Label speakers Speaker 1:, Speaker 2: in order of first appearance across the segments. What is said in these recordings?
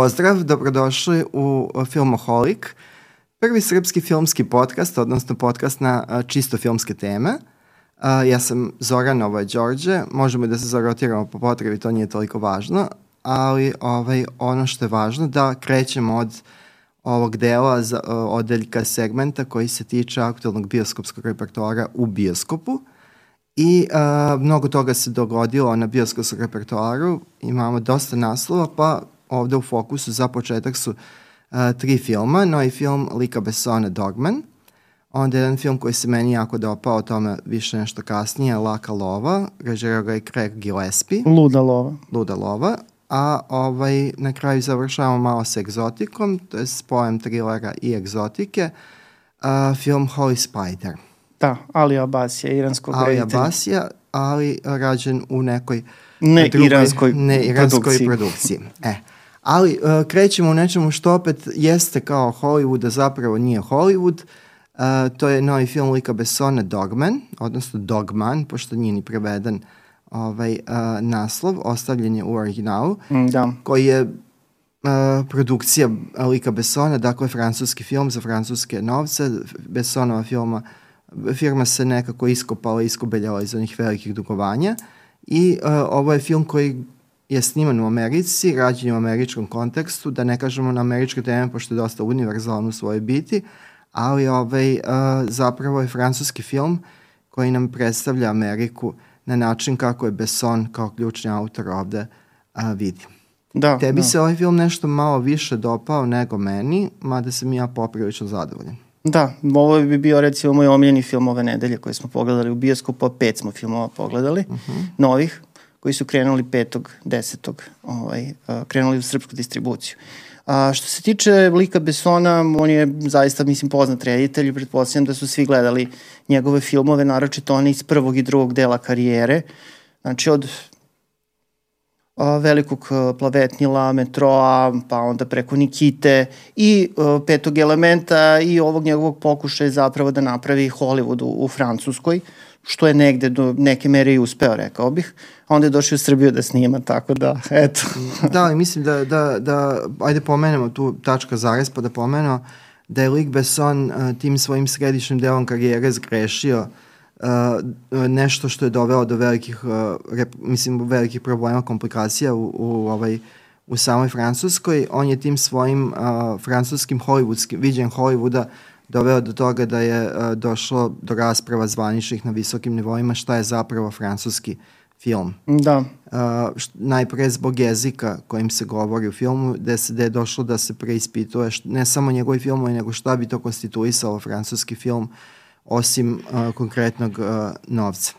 Speaker 1: pozdrav, dobrodošli u Filmoholik, prvi srpski filmski podcast, odnosno podcast na čisto filmske teme. Ja sam Zoran, ovo je Đorđe, možemo da se zarotiramo po potrebi, to nije toliko važno, ali ovaj, ono što je važno da krećemo od ovog dela za, odeljka segmenta koji se tiče aktualnog bioskopskog repertoara u bioskopu. I uh, mnogo toga se dogodilo na bioskopskom repertoaru, imamo dosta naslova, pa ovde u fokusu za početak su uh, tri filma, novi film Lika Bessona Dogman, onda jedan film koji se meni jako dopao, o tome više nešto kasnije, Laka lova, režirao ga je Craig Gillespie.
Speaker 2: Luda lova.
Speaker 1: Luda lova, a ovaj, na kraju završavamo malo sa egzotikom, to je spojem trilera i egzotike, uh, film Holy Spider.
Speaker 2: Da, Ali Abasija, iranskog Ali
Speaker 1: reditelja. Abasija, ali rađen u nekoj
Speaker 2: ne drugoj, iranskoj,
Speaker 1: ne iranskoj produkciji. produkciji. E, ali uh, krećemo u nečemu što opet jeste kao Hollywood, a zapravo nije Hollywood. Uh, to je novi film Lika Bessona Dogman, odnosno Dogman, pošto nije ni preveden ovaj, uh, naslov, ostavljen je u originalu,
Speaker 2: mm, da.
Speaker 1: koji je uh, produkcija Lika Bessona, dakle francuski film za francuske novce, Bessonova filma firma se nekako iskopala, iskobeljala iz onih velikih dugovanja i uh, ovo je film koji je sniman u Americi, rađen u američkom kontekstu, da ne kažemo na američke teme, pošto je dosta univerzalan u svojoj biti, ali ovaj, uh, zapravo je francuski film koji nam predstavlja Ameriku na način kako je Besson kao ključni autor ovde uh, vidi.
Speaker 2: Da,
Speaker 1: Tebi
Speaker 2: da.
Speaker 1: se ovaj film nešto malo više dopao nego meni, mada sam ja poprilično zadovoljan.
Speaker 2: Da, ovo bi bio recimo moj omiljeni film ove nedelje koje smo pogledali u bioskopu, a pet smo filmova pogledali, uh mhm. -huh. novih, koji su krenuli 5. 10. Ovaj, krenuli u srpsku distribuciju. A, što se tiče lika Besona, on je zaista, mislim, poznat reditelj i pretpostavljam da su svi gledali njegove filmove, naročito one iz prvog i drugog dela karijere. Znači, od velikog plavetnila, metroa, pa onda preko Nikite i uh, petog elementa i ovog njegovog pokušaja zapravo da napravi Hollywood u, u Francuskoj, što je negde do neke mere i uspeo, rekao bih. Onda je došao u Srbiju da snima, tako da, eto.
Speaker 1: da, mislim da, da, da, ajde pomenemo tu tačka zares, pa da pomenemo da je Luc Besson uh, tim svojim središnjim delom karijere zgrešio uh, uh, nešto što je doveo do velikih, uh, rep, mislim, velikih problema, komplikacija u, u, ovaj, u samoj Francuskoj. On je tim svojim uh, francuskim hollywoodskim, viđen Hollywooda doveo do toga da je uh, došlo do rasprava zvaničnih na visokim nivoima šta je zapravo francuski film.
Speaker 2: Da.
Speaker 1: Uh, najpre zbog jezika kojim se govori u filmu, gde, se, gde je došlo da se preispituje št, ne samo njegovi filmovi, nego šta bi to konstituisalo francuski film osim uh, konkretnog uh, novca.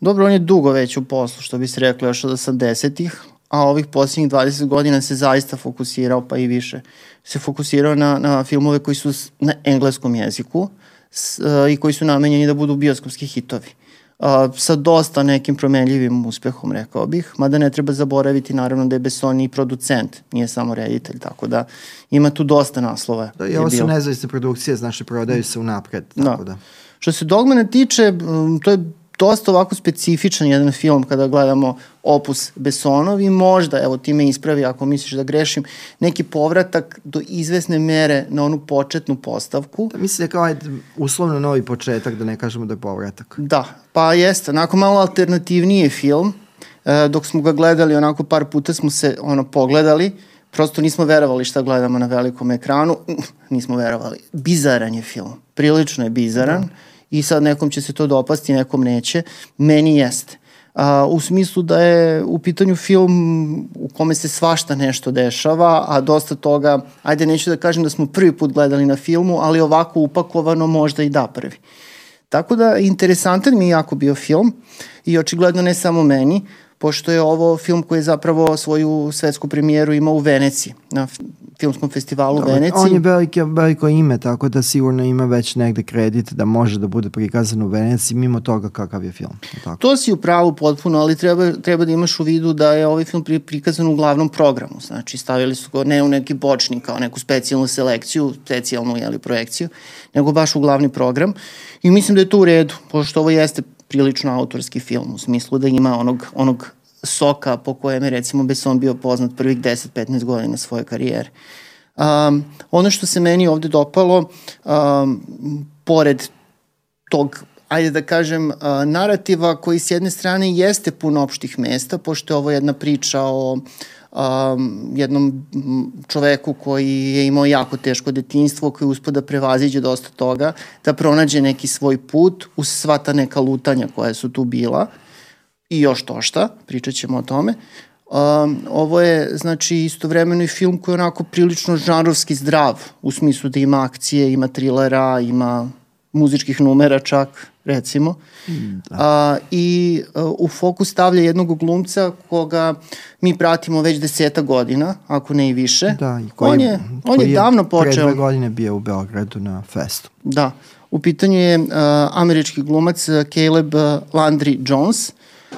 Speaker 2: Dobro, on je dugo već u poslu, što bi se reklo, još od 80-ih, a ovih posljednjih 20 godina se zaista fokusirao, pa i više, se fokusirao na, na filmove koji su na engleskom jeziku s, uh, i koji su namenjeni da budu bioskopski hitovi. Uh, sa dosta nekim promenljivim uspehom, rekao bih, mada ne treba zaboraviti naravno da je Besson i producent, nije samo reditelj, tako da ima tu dosta naslova.
Speaker 1: Da, i ovo su nezavisne produkcije, znači prodaju se unapred, tako da. da.
Speaker 2: Što se Dogmana tiče, to je dosta ovako specifičan jedan film kada gledamo opus Besonov i možda, evo ti me ispravi ako misliš da grešim, neki povratak do izvesne mere na onu početnu postavku.
Speaker 1: Da, mislim da je kao ajde, uslovno novi početak, da ne kažemo da je povratak.
Speaker 2: Da, pa jeste, onako malo alternativniji film, e, dok smo ga gledali, onako par puta smo se ono pogledali, prosto nismo verovali šta gledamo na velikom ekranu, nismo verovali. Bizaran je film, prilično je bizaran. Da i sad nekom će se to dopasti, nekom neće. Meni jeste. A, u smislu da je u pitanju film u kome se svašta nešto dešava, a dosta toga, ajde neću da kažem da smo prvi put gledali na filmu, ali ovako upakovano možda i da prvi. Tako da interesantan mi je jako bio film i očigledno ne samo meni, pošto je ovo film koji je zapravo svoju svetsku premijeru imao u Veneciji, na filmskom festivalu u Veneciji.
Speaker 1: On je velike, veliko ime, tako da sigurno ima već negde kredit da može da bude prikazan u Veneciji, mimo toga kakav je film. Tako.
Speaker 2: To si u pravu potpuno, ali treba, treba da imaš u vidu da je ovaj film prikazan u glavnom programu. Znači, stavili su ga ne u neki bočni, kao neku specijalnu selekciju, specijalnu jeli, projekciju, nego baš u glavni program. I mislim da je to u redu, pošto ovo jeste prilično autorski film, u smislu da ima onog, onog soka po kojem je recimo Besson bio poznat prvih 10-15 godina svoje karijere. Um, ono što se meni ovde dopalo, um, pored tog ajde da kažem, uh, narativa koji s jedne strane jeste pun opštih mesta, pošto je ovo jedna priča o um, jednom čoveku koji je imao jako teško detinstvo, koji uspio da prevaziđe dosta toga, da pronađe neki svoj put uz sva ta neka lutanja koja su tu bila i još to šta, pričat ćemo o tome. Um, ovo je, znači, istovremeno i film koji je onako prilično žanrovski zdrav, u smislu da ima akcije, ima trilera, ima muzičkih numera čak, recimo. Mm, da. A, I a, u fokus stavlja jednog glumca koga mi pratimo već deseta godina, ako ne i više.
Speaker 1: Da, i koji,
Speaker 2: on je, on je, je davno počeo. Pre
Speaker 1: dve godine bio u Beogradu na festu.
Speaker 2: Da. U pitanju je uh, američki glumac Caleb Landry Jones,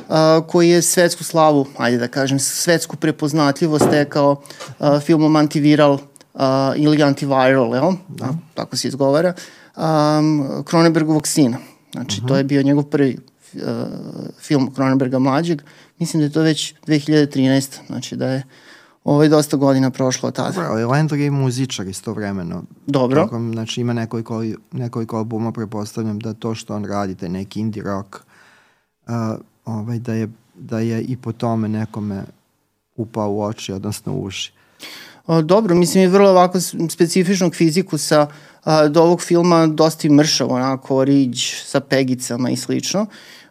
Speaker 2: uh, koji je svetsku slavu, ajde da kažem, svetsku prepoznatljivost stekao uh, filmom Antiviral uh, ili Antiviral, jel? Da. Tako se izgovara. Um, Cronenbergovog sina. Znači, uh -huh. to je bio njegov prvi uh, film Cronenberga mlađeg. Mislim da je to već 2013. Znači, da je ovaj dosta godina prošlo od tada.
Speaker 1: Dobro, ali Landry je muzičar istovremeno.
Speaker 2: Dobro.
Speaker 1: Tokom, znači, ima nekoliko, nekoliko albuma, prepostavljam da to što on radi, taj neki indie rock, uh, ovaj, da, je, da je i po tome nekome upao u oči, odnosno u uši.
Speaker 2: Dobro, mislim je vrlo ovako specifičnog fiziku sa a, do ovog filma dosta i mršav, onako riđ sa pegicama i slično.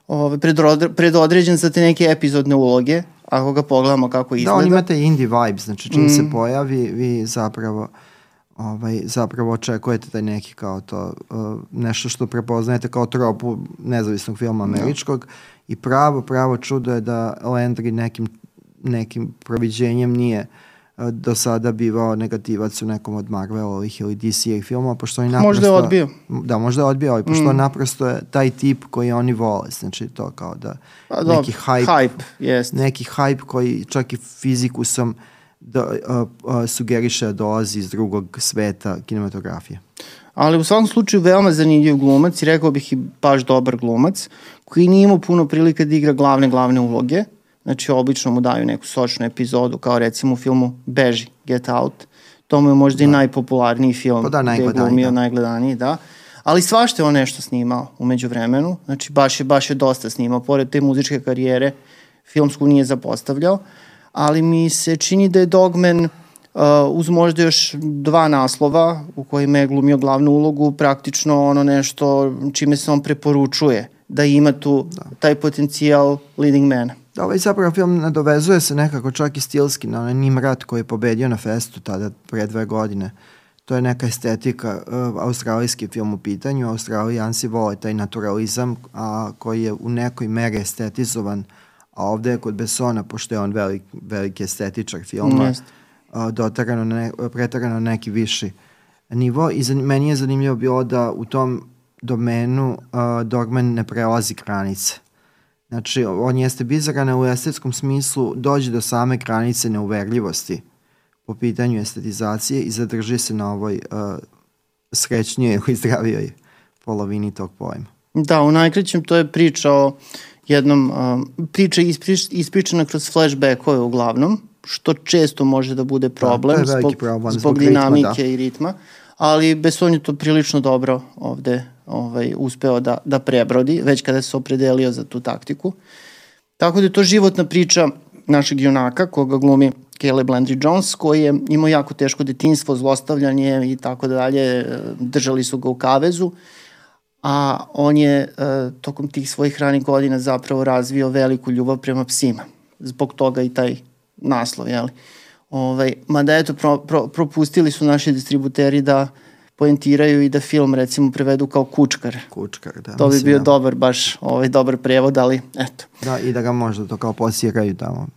Speaker 2: Ove, predodre, predodređen za te neke epizodne uloge, ako ga pogledamo kako izgleda.
Speaker 1: Da, on ima te indie vibes, znači čim mm. se pojavi, vi zapravo ovaj, zapravo očekujete taj neki kao to, uh, nešto što prepoznajete kao tropu nezavisnog filma da. američkog da. i pravo, pravo čudo je da Landry nekim, nekim proviđenjem nije uh, do sada bivao negativac u nekom od Marvelovih ili DC-ih filmova, pošto oni naprosto...
Speaker 2: Možda je odbio.
Speaker 1: Da, možda je odbio, ali pošto mm. naprosto je taj tip koji oni vole, znači to kao da
Speaker 2: pa, neki hype, hype jest.
Speaker 1: neki hype koji čak i fizikusom da, uh, uh, sugeriše da dolazi iz drugog sveta kinematografije.
Speaker 2: Ali u svakom slučaju veoma zanimljiv glumac i rekao bih i baš dobar glumac, koji nije imao puno prilike da igra glavne, glavne uloge, Znači, obično mu daju neku sočnu epizodu, kao recimo u filmu Beži, Get Out. To mu je možda da. i najpopularniji film.
Speaker 1: Pa da, najgledaniji.
Speaker 2: Da. najgledaniji, da. Ali svašta je on nešto snimao umeđu vremenu. Znači, baš je, baš je dosta snimao. Pored te muzičke karijere, filmsku nije zapostavljao. Ali mi se čini da je Dogman uh, uz možda još dva naslova u kojima je glumio glavnu ulogu, praktično ono nešto čime se on preporučuje da ima tu da. taj potencijal leading mana.
Speaker 1: Da, ovaj zapravo film nadovezuje se nekako čak i stilski na onaj Nimrat koji je pobedio na festu tada pre dve godine. To je neka estetika, uh, australijski film u pitanju, australijanci vole taj naturalizam a, koji je u nekoj meri estetizovan, a ovde je kod Besona, pošto je on velik, veliki estetičar filma, mm, uh, dotarano ne, pretarano neki viši nivo. I za, meni je zanimljivo bilo da u tom domenu uh, Dogman ne prelazi granice Znači, on jeste bizaran u estetskom smislu dođe do same granice neuverljivosti po pitanju estetizacije i zadrži se na ovoj uh, srećnijoj ili zdravijoj polovini tog pojma.
Speaker 2: Da, u najkraćem to je priča o jednom, uh, priča isprič, ispričana kroz flashbackove uglavnom, što često može da bude problem,
Speaker 1: da,
Speaker 2: zbog,
Speaker 1: problem
Speaker 2: zbog, zbog dinamike ritma, da. i ritma, ali Besson je to prilično dobro ovde ovaj, uspeo da, da prebrodi, već kada se opredelio za tu taktiku. Tako da je to životna priča našeg junaka, koga glumi Caleb Landry Jones, koji je imao jako teško detinstvo, zlostavljanje i tako dalje, držali su ga u kavezu, a on je e, tokom tih svojih ranih godina zapravo razvio veliku ljubav prema psima. Zbog toga i taj naslov, jeli? Ovaj, mada eto, pro, pro, propustili su naši distributeri da poentiraju i da film recimo prevedu kao kučkar.
Speaker 1: Kučkar, da.
Speaker 2: To bi bio da. dobar, baš ovaj, dobar prevod, ali eto.
Speaker 1: Da, i da ga možda to kao posiraju tamo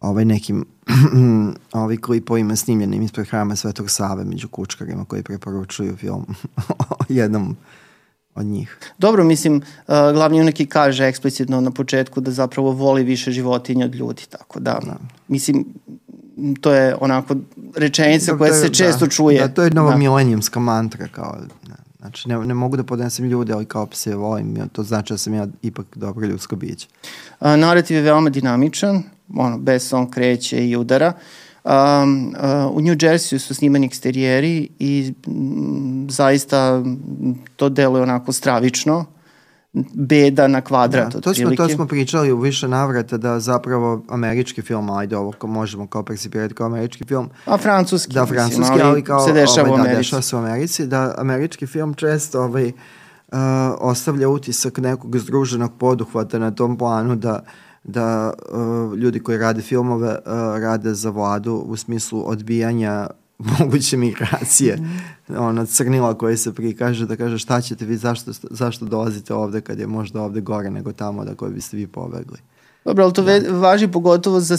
Speaker 1: ovaj nekim ovaj klipovima snimljenim ispred hrama Svetog Save među kučkarima koji preporučuju film jednom od njih.
Speaker 2: Dobro, mislim, uh, glavni junak i kaže eksplicitno na početku da zapravo voli više životinja od ljudi, tako da, da. mislim, to je onako rečenica koja se da, često čuje.
Speaker 1: Da, to je nova da. milenijumska mantra kao da, Znači, ne, ne mogu da podnesem ljude, ali kao pse volim, ja, to znači da sam ja ipak dobro ljudsko biće.
Speaker 2: A, narativ je veoma dinamičan, ono, Besson kreće i udara. Um, uh, u New Jersey su snimani eksterijeri i m, zaista to deluje onako stravično beda na kvadrat.
Speaker 1: Da, to, smo, to smo pričali u više navrata da zapravo američki film, ajde ovo ko možemo kao persipirati kao američki film.
Speaker 2: A francuski.
Speaker 1: Da, francuski, mislim, ali, ali kao,
Speaker 2: se dešava
Speaker 1: ovaj,
Speaker 2: u
Speaker 1: da,
Speaker 2: Americi.
Speaker 1: dešava se u Americi, da američki film često ovaj, uh, ostavlja utisak nekog združenog poduhvata na tom planu da da uh, ljudi koji rade filmove uh, rade za vladu u smislu odbijanja moguće migracije. Mm. Ono, crnila koje se prikaže da kaže šta ćete vi, zašto, zašto dolazite ovde kad je možda ovde gore nego tamo da koje biste vi pobegli.
Speaker 2: Dobro, ali to ve,
Speaker 1: Da.
Speaker 2: važi pogotovo za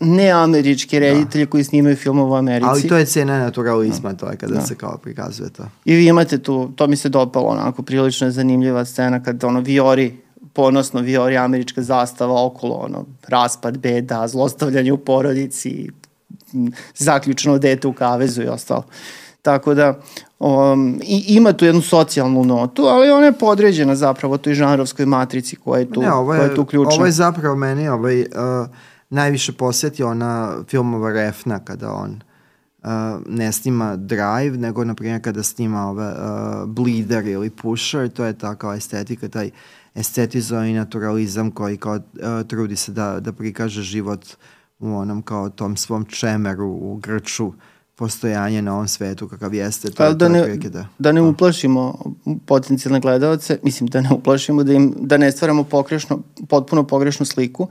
Speaker 2: neameričke reditelje koji snimaju filmove u Americi.
Speaker 1: Ali to je cena naturalizma, to je kada
Speaker 2: Da.
Speaker 1: se kao prikazuje to.
Speaker 2: I vi imate tu, to mi se dopalo onako, prilično je zanimljiva scena kad ono viori, ponosno viori američka zastava okolo, ono, raspad, beda, zlostavljanje u porodici, zaključno dete u kavezu i ostalo. Tako da, um, i, ima tu jednu socijalnu notu, ali ona je podređena zapravo toj žanrovskoj matrici koja je tu,
Speaker 1: ne, ovo
Speaker 2: koja
Speaker 1: je,
Speaker 2: je tu ključna.
Speaker 1: ovo je zapravo meni ovaj, uh, najviše posjetio na filmova Refna kada on uh, ne snima Drive, nego na primjer kada snima ove uh, Bleeder ili Pusher, to je ta kao estetika, taj estetizovani naturalizam koji kao uh, trudi se da, da prikaže život u onom kao tom svom čemeru, u grču postojanje na ovom svetu kakav jeste. To,
Speaker 2: Ali da ne,
Speaker 1: da.
Speaker 2: da ne uplašimo potencijalne gledalce, mislim da ne uplašimo, da, im, da ne stvaramo pokrešno, potpuno pogrešnu sliku.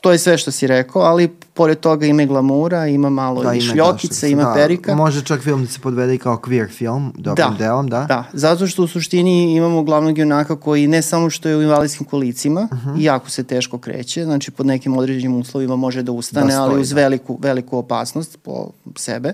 Speaker 2: To je sve što si rekao, ali pored toga ima i glamura, ima malo da, i šljokice, ima
Speaker 1: da,
Speaker 2: perika.
Speaker 1: Može čak film da se podvede i kao queer film, dobrim
Speaker 2: Da,
Speaker 1: delom, da.
Speaker 2: Da, zato što u suštini imamo glavnog junaka koji ne samo što je u invalidskim kolicima uh
Speaker 1: Mhm.
Speaker 2: -huh. jako se teško kreće, znači pod nekim određenim uslovima može da ustane,
Speaker 1: Da stoji,
Speaker 2: ali uz
Speaker 1: da.
Speaker 2: veliku, veliku opasnost po sebe.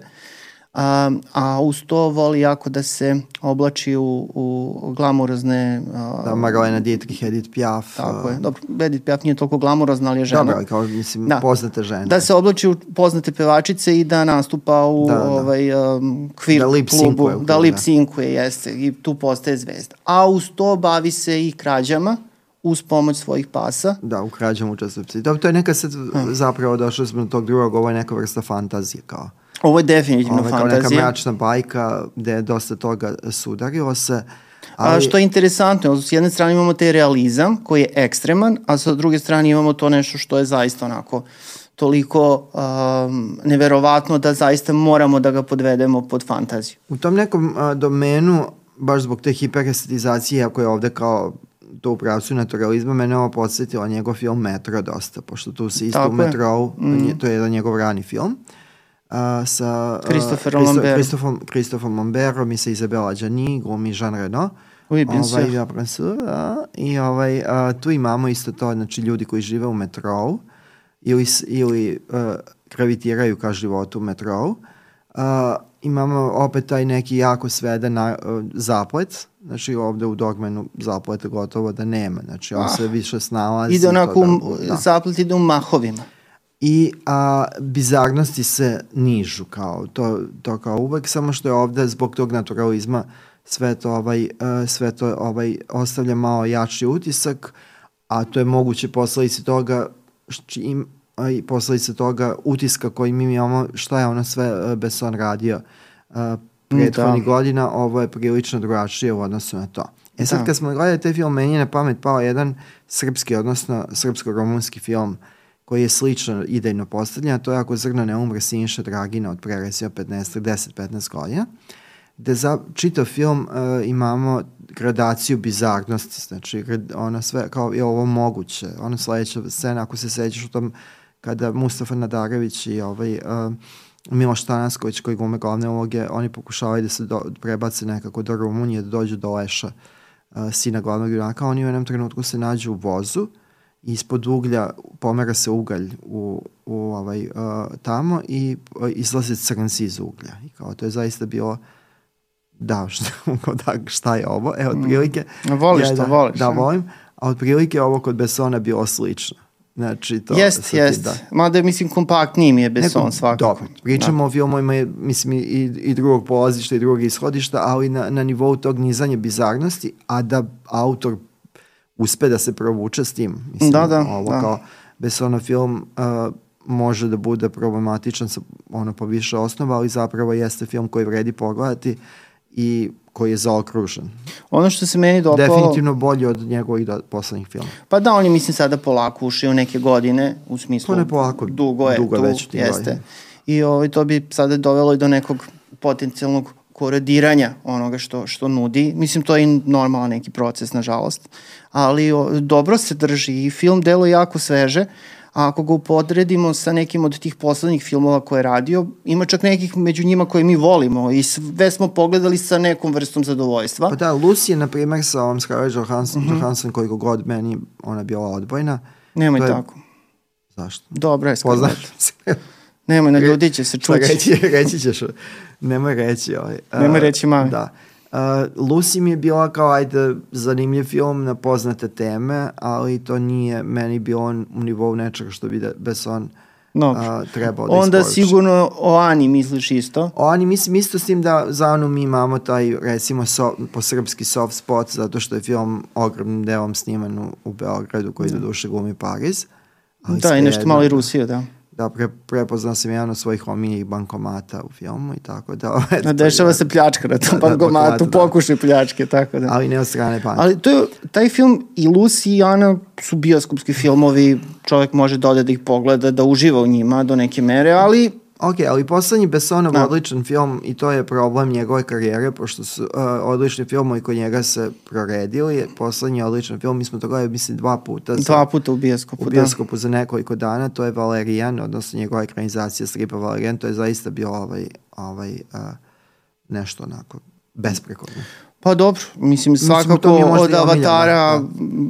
Speaker 2: A, a uz to voli jako da se oblači u, u glamurozne... A,
Speaker 1: Da, Marlena Dietrich, Edith Piaf.
Speaker 2: Tako je. Dobro, Edith Piaf nije toliko glamurozna, ali je žena.
Speaker 1: Dobro, kao, mislim,
Speaker 2: Da.
Speaker 1: poznate žene.
Speaker 2: Da se oblači u poznate pevačice i da nastupa u
Speaker 1: Da, da.
Speaker 2: ovaj um, queer
Speaker 1: Da lip
Speaker 2: klubu,
Speaker 1: sinkuje
Speaker 2: da lip
Speaker 1: da.
Speaker 2: sinkuje, jeste, i tu postaje zvezda. A uz to bavi se i krađama uz pomoć svojih pasa.
Speaker 1: Da, u krađama učestvuju psi. Dobro, to je neka sad zapravo došli smo do tog drugog, ovo je neka vrsta fantazije kao.
Speaker 2: Ovo je definitivno
Speaker 1: Ovo je neka
Speaker 2: fantazija.
Speaker 1: mračna bajka gde je dosta toga sudarilo se.
Speaker 2: A što je interesantno, s jedne strane imamo taj realizam koji je ekstreman, a sa druge strane imamo to nešto što je zaista onako toliko um, neverovatno da zaista moramo da ga podvedemo pod fantaziju.
Speaker 1: U tom nekom a, domenu, baš zbog te hiperestetizacije, ako je ovde kao to u pravcu naturalizma, mene ovo podsjetilo njegov film Metro dosta, pošto tu se isto
Speaker 2: Tako
Speaker 1: u. Metrou, mm. to je jedan njegov rani film, a, sa a,
Speaker 2: Christopherom
Speaker 1: Christo-
Speaker 2: Lamberom.
Speaker 1: Christopherom, Christopherom Lamberom i sa Isabella Gianni, glumi Jean Reno.
Speaker 2: Oui, bien sûr.
Speaker 1: Ovaj, ja, bien sûr, da. I ovaj, a, tu imamo isto to, znači ljudi koji žive u metrou ili, ili uh, gravitiraju ka životu u metrou. Uh, imamo opet taj neki jako sveden na, uh, zaplet, znači ovde u Dogmanu zapleta gotovo da nema, znači on
Speaker 2: Ah.
Speaker 1: se više snalazi.
Speaker 2: Ide onako,
Speaker 1: to
Speaker 2: u-
Speaker 1: da, da.
Speaker 2: zaplet ide u mahovima.
Speaker 1: I a, bizarnosti se nižu kao to, to kao uvek, samo što je ovde zbog tog naturalizma sve to ovaj, uh, sve to ovaj ostavlja malo jači utisak, a to je moguće posledice toga š- im, a i posledice toga utiska koji mi imamo šta je ono sve uh, Besson radio uh, prethodnih
Speaker 2: da.
Speaker 1: godina, ovo je prilično drugačije u odnosu na to. E sad
Speaker 2: Da.
Speaker 1: kad smo gledali taj film, meni je na pamet pao jedan srpski, odnosno srpsko-romunski film koji je slično idejno postavljen, a to je Ako zrno ne umre Siniša Dragina od pre recimo 15, 10-15 godina, gde za čitav film uh, imamo gradaciju bizarnosti, znači ono sve kao je ovo moguće, ono sledeća scena, ako se sećaš u tom kada Mustafa Nadarević i ovaj uh, Miloš Tanasković koji glume glavne uloge, oni pokušavaju da se do, prebace nekako do Rumunije, da dođu do Leša, uh, sina glavnog junaka, oni u jednom trenutku se nađu u vozu i ispod uglja pomera se ugalj u, u ovaj, uh, tamo i uh, izlaze crnci iz uglja. I kao to je zaista bilo da, šta, da, šta je ovo? E, otprilike...
Speaker 2: Voliš
Speaker 1: ja,
Speaker 2: to,
Speaker 1: da,
Speaker 2: voliš,
Speaker 1: Da,
Speaker 2: a?
Speaker 1: volim. A otprilike ovo kod Besona bilo slično. Znači, to,
Speaker 2: Jest, jest.
Speaker 1: Da.
Speaker 2: Mada mislim, kompaktniji mi je Besson
Speaker 1: Neko-
Speaker 2: svakako.
Speaker 1: Dobro, pričamo o filmovima, mislim, i, i drugog polazišta i drugog ishodišta, ali na, na nivou tog nizanja bizarnosti, a da autor uspe da se provuče s tim. Mislim,
Speaker 2: Da, da,
Speaker 1: ovo
Speaker 2: da.
Speaker 1: kao Bessonov film uh, može da bude problematičan sa ono po više osnova, ali zapravo jeste film koji vredi pogledati i koji je zaokružen.
Speaker 2: Ono što se meni dopalo...
Speaker 1: Definitivno bolji od njegovih do, poslednjih filmova.
Speaker 2: Pa da, on je, mislim, sada polako ušio neke godine, u smislu...
Speaker 1: Pa ne polako,
Speaker 2: dugo je,
Speaker 1: dugo
Speaker 2: tu,
Speaker 1: već u tim
Speaker 2: jeste.
Speaker 1: godinama.
Speaker 2: I ovaj, to bi sada dovelo i do nekog potencijalnog korodiranja onoga što, što nudi. Mislim, to je normalan neki proces, nažalost. Ali o, dobro se drži i film delo jako sveže, a ako ga upodredimo sa nekim od tih poslednjih filmova koje je radio, ima čak nekih među njima koje mi volimo i sve smo pogledali sa nekom vrstom zadovoljstva.
Speaker 1: Pa da, Lucy je, na primjer, sa ovom Scarlett Johansson, mm -hmm. Johansson koliko god meni ona bila odbojna.
Speaker 2: Nemoj
Speaker 1: to je-
Speaker 2: tako.
Speaker 1: Zašto?
Speaker 2: Dobro je
Speaker 1: Poznaš
Speaker 2: Scarlett.
Speaker 1: se.
Speaker 2: Nemoj, na ljudi će se
Speaker 1: Šta
Speaker 2: čući.
Speaker 1: reći, reći ćeš, nemoj reći. Ovaj. A,
Speaker 2: Nemoj reći mami.
Speaker 1: Da. Uh, Lucy mi je bila kao, ajde, zanimljiv film na poznate teme, ali to nije meni bilo u nivou nečega što bi da, Besson
Speaker 2: Dobro.
Speaker 1: a, trebao da
Speaker 2: Onda
Speaker 1: isporuči.
Speaker 2: sigurno o Ani misliš isto.
Speaker 1: Oni mislim isto s tim da za Anu mi imamo taj recimo so, po srpski soft spot zato što je film ogromnim delom sniman u, u Beogradu koji do duše glumi Pariz. Ali
Speaker 2: Da, i nešto malo i Rusije, da.
Speaker 1: Da, pre, prepoznao sam jedan od svojih omiljenih bankomata u filmu i tako da...
Speaker 2: A dešava se pljačka na tom
Speaker 1: Da,
Speaker 2: bankomatu,
Speaker 1: bankomatu, da.
Speaker 2: pokušaj pljačke, tako da.
Speaker 1: Ali ne od strane banke.
Speaker 2: Ali to je, taj film i Lucy i Ana su bioskopski filmovi, čovjek može da ode da ih pogleda, da uživa u njima do neke mere, ali
Speaker 1: Ok, ali poslednji Bessonov
Speaker 2: Da.
Speaker 1: odličan film i to je problem njegove karijere, pošto su uh, odlični filmovi kod njega se proredili. Poslednji odličan film, mi smo to gledali, mislim, dva puta. za-
Speaker 2: dva puta u bioskopu,
Speaker 1: u
Speaker 2: da.
Speaker 1: bioskopu za nekoliko dana, to je Valerijan, odnosno njegova ekranizacija stripa Valerijan, to je zaista bio ovaj, ovaj uh, nešto onako besprekorno.
Speaker 2: Pa dobro, mislim svakako
Speaker 1: to mi
Speaker 2: od
Speaker 1: i omiljeno,
Speaker 2: Avatara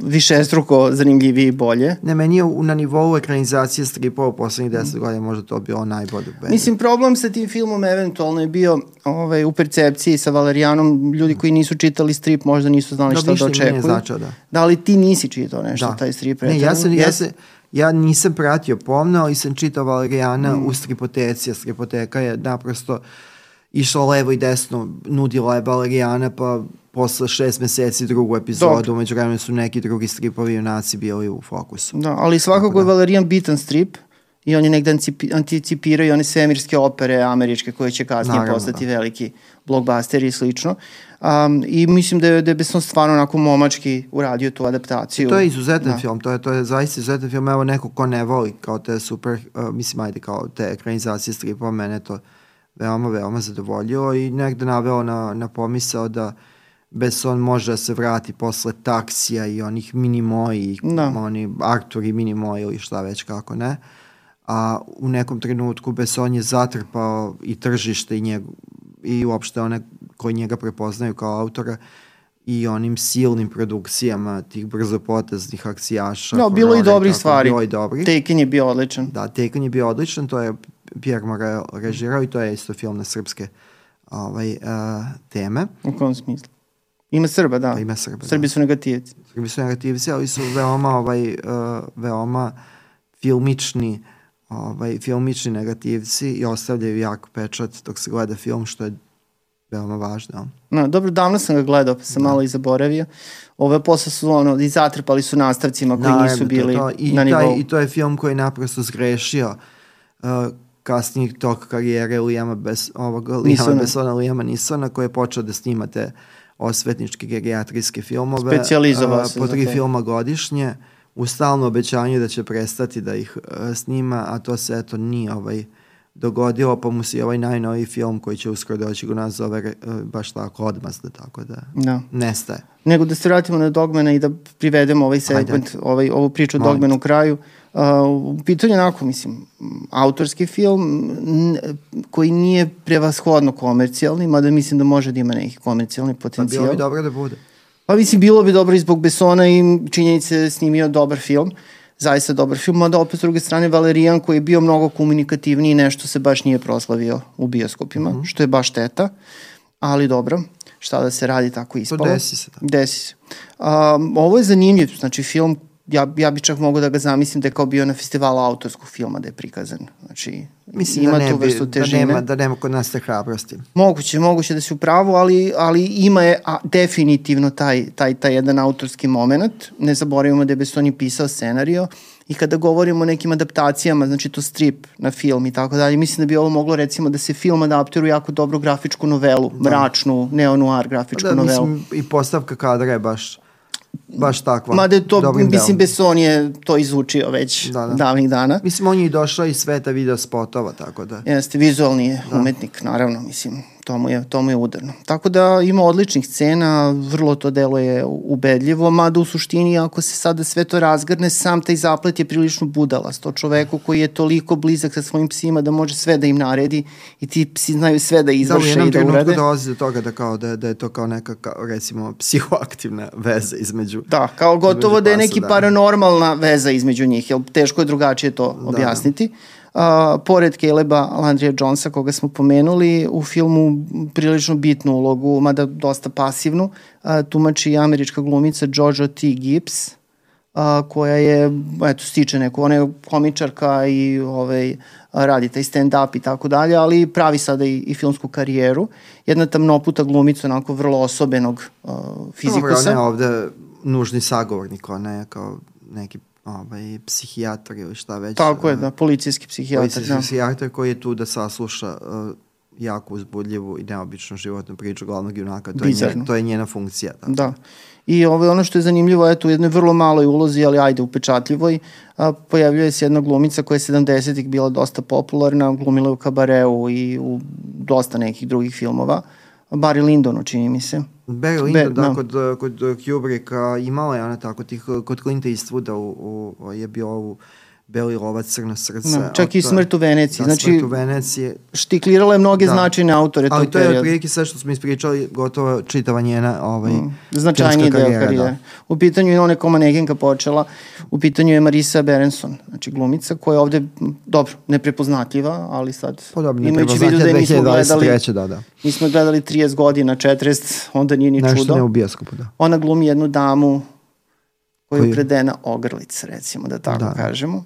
Speaker 2: višestruko zanimljiviji i bolje.
Speaker 1: Ne, meni je na nivou ekranizacije stripova u poslednjih deset godina možda to bilo najbolje.
Speaker 2: Mislim, problem sa tim filmom eventualno je bio ovaj, u percepciji sa Valerijanom. Ljudi koji nisu čitali strip možda nisu znali
Speaker 1: Da,
Speaker 2: šta da očekuju.
Speaker 1: značio, da.
Speaker 2: Da li ti nisi čitao nešto,
Speaker 1: Da.
Speaker 2: taj strip?
Speaker 1: Ne, ja, sam, ja, se, ja nisam pratio pomno, ali sam čitao Valerijana
Speaker 2: Mm.
Speaker 1: u stripoteci, a stripoteka je naprosto išla levo i desno, nudila je Valerijana, pa posle šest meseci drugu epizodu,
Speaker 2: Dobro.
Speaker 1: umeđu vremenu su neki drugi stripovi junaci bili u fokusu.
Speaker 2: Da, ali svakako je Valerijan bitan strip i on je negde i one svemirske opere američke koje će kasnije
Speaker 1: Naravno,
Speaker 2: postati
Speaker 1: da.
Speaker 2: veliki blockbuster i slično. Um, I mislim da je, da je Besson stvarno onako momački uradio tu adaptaciju.
Speaker 1: To je izuzetan
Speaker 2: Da.
Speaker 1: film, to je, to je zaista izuzetan film, evo neko ko ne voli kao te super, uh, mislim ajde kao te ekranizacije stripova, mene to veoma, veoma zadovoljilo i negde naveo na, na pomisao da Besson može da se vrati posle taksija i onih minimoji,
Speaker 2: Da.
Speaker 1: oni Artur i minimoji ili šta već kako ne. A u nekom trenutku Besson je zatrpao i tržište i, njeg, i uopšte one koji njega prepoznaju kao autora i onim silnim produkcijama tih brzopoteznih akcijaša.
Speaker 2: Da, bilo i dobrih stvari.
Speaker 1: Bilo i dobrih.
Speaker 2: Taken je bio odličan.
Speaker 1: Da, Taken je bio odličan, to je Pierre Morel režirao i to je isto film na srpske ovaj, uh, teme.
Speaker 2: U kom smislu? Ima Srba, da.
Speaker 1: Pa ima Srba, da.
Speaker 2: Srbi su negativci.
Speaker 1: Srbi su negativci, ali su veoma, ovaj, uh, veoma filmični ovaj, filmični negativci i ostavljaju jak pečat dok se gleda film, što je veoma važno.
Speaker 2: No, dobro, davno sam ga gledao, pa sam malo i zaboravio. Ove posle su ono, i zatrpali su nastavcima koji
Speaker 1: Naravno,
Speaker 2: nisu
Speaker 1: to
Speaker 2: bili
Speaker 1: to. I,
Speaker 2: na nivou.
Speaker 1: taj, I to je film koji je naprosto zgrešio uh, kasnijeg tog karijere Lijama Bes, ovog Lijama
Speaker 2: Nisona.
Speaker 1: Besona, Lijama Nisona, koji je počeo da snima te osvetničke gerijatrijske filmove.
Speaker 2: Specijalizovao
Speaker 1: uh,
Speaker 2: se
Speaker 1: Po tri filma godišnje, u stalno obećanju da će prestati da ih uh, snima, a to se eto nije ovaj dogodilo, pa mu se i ovaj najnoviji film koji će uskoro doći u nas zove uh, baš tako odmazda, tako da
Speaker 2: Da.
Speaker 1: nestaje.
Speaker 2: Nego da se vratimo na Dogmana i da privedemo ovaj segment, ovaj, ovu priču o
Speaker 1: Molim
Speaker 2: Dogmanu u kraju. Uh, u pitanju onako, mislim, autorski film koji nije prevashodno komercijalni, mada mislim da može da ima neki komercijalni
Speaker 1: Pa
Speaker 2: potencijal.
Speaker 1: bilo bi dobro da bude.
Speaker 2: Pa mislim, bilo bi dobro i zbog Besona i činjenice da snimio dobar film, zaista dobar film, mada opet s druge strane Valerijan koji je bio mnogo komunikativniji nešto se baš nije proslavio u bioskopima,
Speaker 1: Mhm.
Speaker 2: što je baš šteta, ali dobro, šta da se radi tako ispalo.
Speaker 1: desi se tako.
Speaker 2: Desi se. Um, ovo je zanimljiv, znači film ja, ja bi čak mogao da ga zamislim da je kao bio na festivalu autorskog filma da je prikazan. Znači,
Speaker 1: Mislim
Speaker 2: ima
Speaker 1: da, ne
Speaker 2: tu vrstu
Speaker 1: da,
Speaker 2: težine.
Speaker 1: nema, da nema kod nas te hrabrosti.
Speaker 2: Moguće, moguće da si u pravu, ali, ali ima je a, definitivno taj, taj, taj jedan autorski moment. Ne zaboravimo da je Besoni pisao scenario i kada govorimo o nekim adaptacijama, znači to strip na film i tako dalje, mislim da bi ovo moglo recimo da se film adaptira u jako dobru grafičku novelu, da. mračnu, neo-noir grafičku
Speaker 1: da,
Speaker 2: novelu.
Speaker 1: mislim, i postavka kadra je baš baš takva.
Speaker 2: Mada je to, mislim,
Speaker 1: delom.
Speaker 2: Besson je to izučio već
Speaker 1: Da, da.
Speaker 2: davnih dana.
Speaker 1: Mislim, on je i došao iz sveta video spotova, tako da...
Speaker 2: Jeste, vizualni je da. umetnik, naravno, mislim, to mu, je, to mu je udarno. Tako da ima odličnih scena, vrlo to delo je ubedljivo, mada u suštini ako se sada sve to razgrne, sam taj zaplet je prilično budalast. To čoveku koji je toliko blizak sa svojim psima da može sve da im naredi i ti psi znaju sve da
Speaker 1: Da, u
Speaker 2: izvrše
Speaker 1: jednom
Speaker 2: i da
Speaker 1: trenutku
Speaker 2: urade.
Speaker 1: dolazi do toga da, kao, da, da je to kao neka, kao, recimo, psihoaktivna veza između...
Speaker 2: Da, kao gotovo da je neki
Speaker 1: da.
Speaker 2: paranormalna veza između njih, jer teško je drugačije to
Speaker 1: Da,
Speaker 2: objasniti. Uh, pored Caleba Landrija Jonesa, koga smo pomenuli, u filmu prilično bitnu ulogu, mada dosta pasivnu, uh, tumači američka glumica Jojo T. Gibbs, uh, koja je, eto, stiče neku, ona je komičarka i ovaj, radi taj stand-up i tako dalje, ali pravi sada i, i filmsku karijeru. Jedna tamnoputa glumica, onako vrlo osobenog uh, fizikusa.
Speaker 1: Dobro, ona je ovde nužni sagovornik, ona je kao neki ovaj, psihijatar ili šta već.
Speaker 2: Tako je,
Speaker 1: uh,
Speaker 2: da, policijski psihijatar.
Speaker 1: policijski
Speaker 2: Da.
Speaker 1: psihijatar koji je tu da sasluša uh, jako uzbudljivu i neobičnu životnu priču glavnog junaka. To, je,
Speaker 2: Bizarno.
Speaker 1: nje, to je njena funkcija. Da.
Speaker 2: Da. I ovo, ono što je zanimljivo, eto, u jednoj vrlo maloj ulozi, ali ajde upečatljivoj, a, pojavljuje se jedna glumica koja je 70-ih bila dosta popularna, glumila je u Kabareu i u dosta nekih drugih filmova. Barry Lyndonu, čini mi se.
Speaker 1: Barry Lyndon, da,
Speaker 2: da.
Speaker 1: kod, kod Kubricka imala je ona tako tih, kod Clint Eastwooda u, u, je bio u Beli lovac, Crno srce.
Speaker 2: Da, čak
Speaker 1: a
Speaker 2: i Smrt u Veneciji.
Speaker 1: Da,
Speaker 2: znači,
Speaker 1: Smrt u Veneciji.
Speaker 2: štiklirala je mnoge
Speaker 1: Da.
Speaker 2: značajne autore
Speaker 1: Ali to je otprilike sve što smo ispričali, gotovo čitava njena ovaj,
Speaker 2: Mm, značajniji deo
Speaker 1: karijera,
Speaker 2: karijere.
Speaker 1: Da.
Speaker 2: U pitanju je ona kao manekenka počela, u pitanju je Marisa Berenson, znači glumica koja je ovde, dobro, neprepoznatljiva, ali sad
Speaker 1: Podobno,
Speaker 2: imajući vidu da je nismo gledali,
Speaker 1: 2023. da, da.
Speaker 2: nismo gledali 30 godina, 40, onda nije ni
Speaker 1: Nešto
Speaker 2: čudo.
Speaker 1: ne u bioskopu, da.
Speaker 2: Ona glumi jednu damu koja je
Speaker 1: Koju?
Speaker 2: ukradena ogrlic, recimo, da tako
Speaker 1: Da.
Speaker 2: kažemo.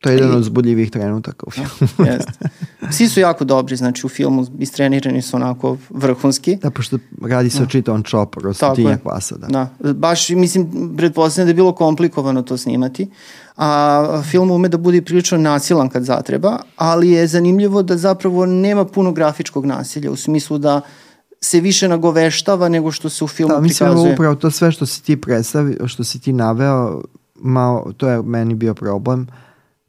Speaker 1: To je jedan
Speaker 2: I-
Speaker 1: od zbudljivih trenutaka u filmu.
Speaker 2: Jeste. Psi su jako dobri, znači u filmu istrenirani su onako vrhunski.
Speaker 1: Da, pošto radi se o čitavom čoporu, o stotinjak pasa, da.
Speaker 2: Da, baš mislim, pretpostavljam da je bilo komplikovano to snimati. A film ume da bude prilično nasilan kad zatreba, ali je zanimljivo da zapravo nema puno grafičkog nasilja u smislu da se više nagoveštava nego što se u filmu
Speaker 1: Da, mislim
Speaker 2: prikazuje.
Speaker 1: upravo to sve što si ti predstavio, što si ti naveo, malo, to je meni bio problem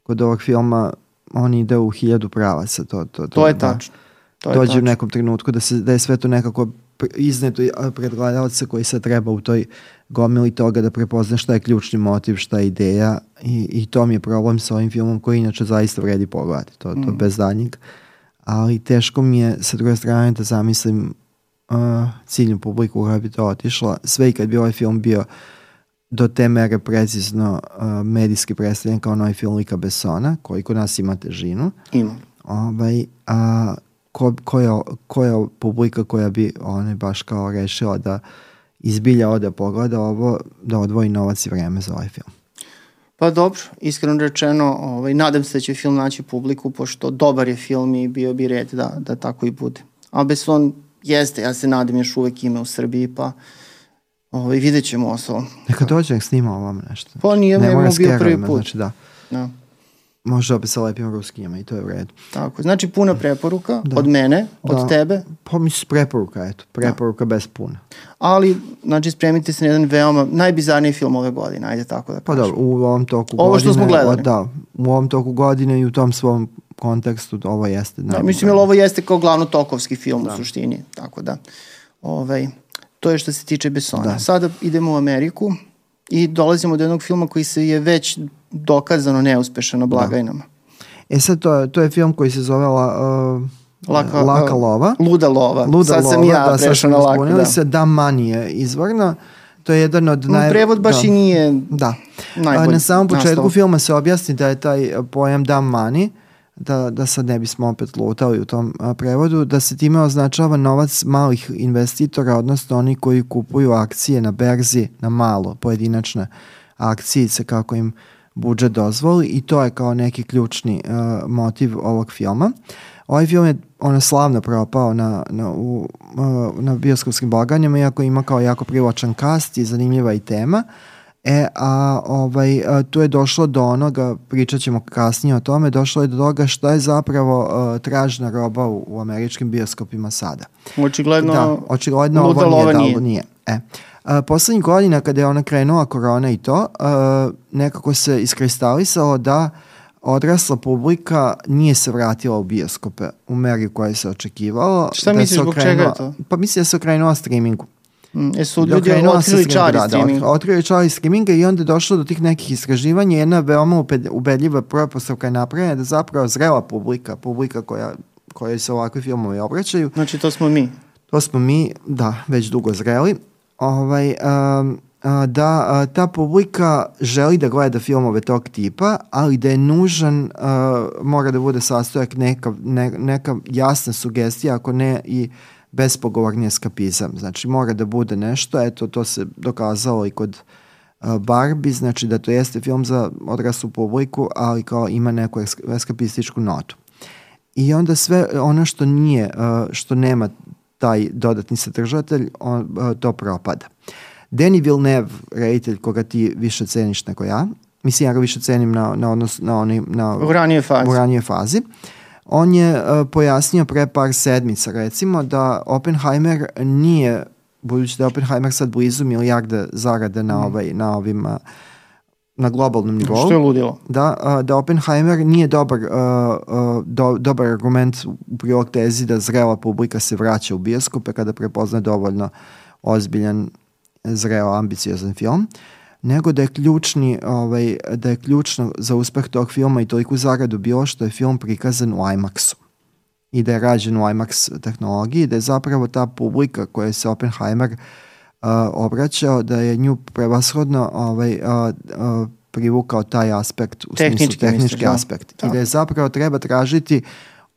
Speaker 1: kod ovog filma, on ide u hiljadu pravaca. To, to,
Speaker 2: To je
Speaker 1: da.
Speaker 2: tačno. To je
Speaker 1: dođe u
Speaker 2: tačno.
Speaker 1: nekom trenutku da, se, da je sve to nekako izneto pred gledalca koji se treba u toj gomili toga da prepozna šta je ključni motiv, šta je ideja i, i to mi je problem sa ovim filmom koji inače zaista vredi pogledati, to, to
Speaker 2: Mm.
Speaker 1: bez danjeg. Ali teško mi je sa druge strane da zamislim uh, ciljnu publiku koja bi to otišla. Sve i kad bi ovaj film bio do te mere precizno uh, medijski predstavljen kao novi film Lika Bessona, koji kod nas ima težinu
Speaker 2: Ima.
Speaker 1: ovaj, a ko, koja, koja publika koja bi one baš kao rešila da izbilja ode pogleda ovo, da odvoji novac i vreme za ovaj film.
Speaker 2: Pa dobro, iskreno rečeno, ovaj, nadam se da će film naći publiku, pošto dobar je film i bio bi red da, da tako i bude. A Besson jeste, ja se nadam još uvek ime u Srbiji, pa ovaj, vidjet ćemo osnovom.
Speaker 1: Neka dođe, nek snima ovam nešto.
Speaker 2: Pa nije
Speaker 1: ne mora
Speaker 2: bio prvi put.
Speaker 1: Znači da,
Speaker 2: Da,
Speaker 1: može opet sa lepim ruskijama i to je u redu.
Speaker 2: tako. Znači puna preporuka
Speaker 1: Da.
Speaker 2: od mene, od
Speaker 1: Da.
Speaker 2: tebe,
Speaker 1: Pa mislim, preporuka, eto, preporuka bez puna.
Speaker 2: ali znači spremite se na jedan veoma najbizarniji film ove godine, ajde tako da
Speaker 1: Pa
Speaker 2: kažem.
Speaker 1: dobro, u ovom toku
Speaker 2: Ovo što
Speaker 1: godine,
Speaker 2: smo gledali.
Speaker 1: o, da, u ovom toku godine i u tom svom kontekstu ovo jeste.
Speaker 2: Da, mislim, jer ovo jeste kao glavno tokovski film da. u suštini, tako da, ovaj, to je što se tiče Bessona.
Speaker 1: Da.
Speaker 2: Sada idemo u Ameriku i dolazimo do jednog filma koji se je već dokazano neuspešan na blagajnama.
Speaker 1: E sad, to, je- to je film koji se zove La, uh,
Speaker 2: Laka,
Speaker 1: Laka lova.
Speaker 2: Luda lova.
Speaker 1: Luda
Speaker 2: sad sam
Speaker 1: lova,
Speaker 2: ja
Speaker 1: da,
Speaker 2: prešao na laka. Da.
Speaker 1: se, da mani je izvorno. To je jedan od
Speaker 2: Naj... Prevod baš
Speaker 1: da,
Speaker 2: i nije
Speaker 1: Da.
Speaker 2: najbolji.
Speaker 1: Na samom početku
Speaker 2: naslov.
Speaker 1: filma se objasni da je taj pojam da money, da, da sad ne bismo opet lutali u tom a, prevodu, da se time označava novac malih investitora, odnosno oni koji kupuju akcije na berzi na malo, pojedinačne akcijice kako im budžet dozvoli i to je kao neki ključni uh, motiv ovog filma. Ovaj film je ono slavno propao na, na, u, na bioskopskim blaganjama, iako ima kao jako privlačan kast i zanimljiva i tema. E, a ovaj, a, tu je došlo do onoga, pričat ćemo kasnije o tome, došlo je do toga šta je zapravo uh, tražna roba u, u američkim bioskopima sada.
Speaker 2: Očigledno,
Speaker 1: Da, očigledno ovo nije, da ovo nije. E, a, poslednjih godina kada je ona krenula korona i to, a, nekako se iskristalisalo da odrasla publika nije se vratila u bioskope u meri koje se očekivalo.
Speaker 2: Šta
Speaker 1: da
Speaker 2: misliš, zbog čega je to?
Speaker 1: Pa mislim da se okrenula streamingu.
Speaker 2: Mm, Jesu
Speaker 1: Da
Speaker 2: ljudi otkrili čari
Speaker 1: da, da,
Speaker 2: streaming?
Speaker 1: otkrili čari streaminga i onda je došlo do tih nekih istraživanja. Jedna veoma ubedljiva propostavka je napravljena da zapravo zrela publika, publika koja, koja se ovakvi filmovi obraćaju,
Speaker 2: Znači, to smo mi.
Speaker 1: to smo mi, da, već dugo zreli, ovaj, um, da ta publika želi da gleda filmove tog tipa, ali da je nužan, a, mora da bude sastojak neka, ne, neka jasna sugestija, ako ne i bespogovorni eskapizam. Znači mora da bude nešto, eto to se dokazalo i kod a, Barbie, znači da to jeste film za odraslu publiku, ali kao ima neku esk- eskapističku notu. I onda sve ono što nije, uh, što nema taj dodatni sadržatelj, on, uh, to propada. Denis Villeneuve, reditelj koga ti više ceniš nego ja, mislim ja ga više cenim na, na odnos na, onim, na
Speaker 2: U ranijoj fazi.
Speaker 1: u ranijoj fazi. On je uh, pojasnio pre par sedmica recimo da Oppenheimer nije budući da je Oppenheimer sad blizu milijarde zarade na, ovaj, na ovim uh, na globalnom nivou
Speaker 2: Što je ludilo?
Speaker 1: da, a, da Oppenheimer nije dobar, uh, uh, do, dobar argument u prilog tezi da zrela publika se vraća u bioskope kada prepozna dovoljno ozbiljan, zreo, ambiciozan film, nego da je ključni, ovaj, da je ključno za uspeh tog filma i toliku zaradu bilo što je film prikazan u IMAX-u i da je rađen u IMAX tehnologiji, da je zapravo ta publika koja se Oppenheimer uh, obraćao, da je nju prevashodno ovaj, uh, uh, privukao taj aspekt u
Speaker 2: Tehnički
Speaker 1: smislu tehnički
Speaker 2: misliš, da.
Speaker 1: aspekt.
Speaker 2: Da.
Speaker 1: I da je zapravo treba tražiti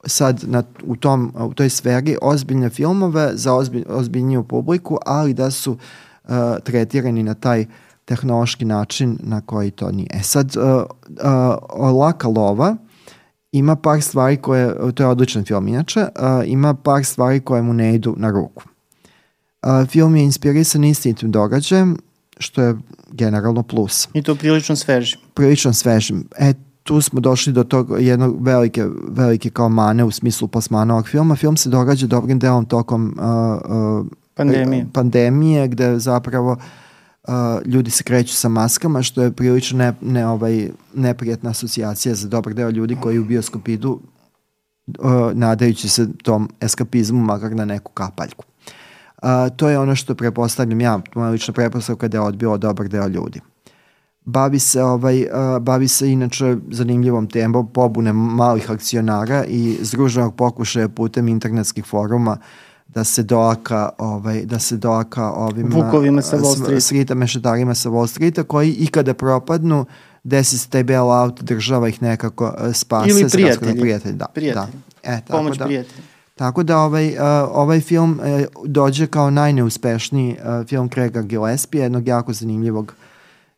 Speaker 1: sad na, u, tom, u toj sferi ozbiljne filmove za ozbilj, ozbiljniju publiku, ali da su uh, tretirani na taj tehnološki način na koji to nije. E sad, uh, uh, Laka lova ima par stvari koje, to je odličan film inače, uh, ima par stvari koje mu ne idu na ruku. Uh, film je inspirisan istinitim događajem, što je generalno plus
Speaker 2: I to prilično sveži.
Speaker 1: prilično svežim. E, tu smo došli do tog jednog velike, velike kao mane u smislu plasmana ovog filma. Film se događa dobrim delom tokom uh, uh,
Speaker 2: Pandemije.
Speaker 1: pandemije gde zapravo uh, ljudi se kreću sa maskama što je prilično ne, ne, ovaj, neprijatna asocijacija za dobar deo ljudi koji u bioskop idu uh, nadajući se tom eskapizmu makar na neku kapaljku. Uh, to je ono što prepostavljam ja, moja lična prepostavka da je odbilo dobar deo ljudi bavi se ovaj uh, bavi se inače zanimljivom temom pobune malih akcionara i združenog pokušaja putem internetskih foruma da se doaka ovaj da se doaka ovim
Speaker 2: Vukovima sa Wall
Speaker 1: s-
Speaker 2: Streeta.
Speaker 1: Streeta mešetarima sa Wall Streeta koji i kada propadnu desi se taj bailout država ih nekako uh, spase
Speaker 2: Ili prijatelji.
Speaker 1: prijatelji da,
Speaker 2: Prijatelji.
Speaker 1: da. E, tako
Speaker 2: Pomoć
Speaker 1: da. Tako da ovaj, uh, ovaj film uh, dođe kao najneuspešniji uh, film Craiga Gillespie, jednog jako zanimljivog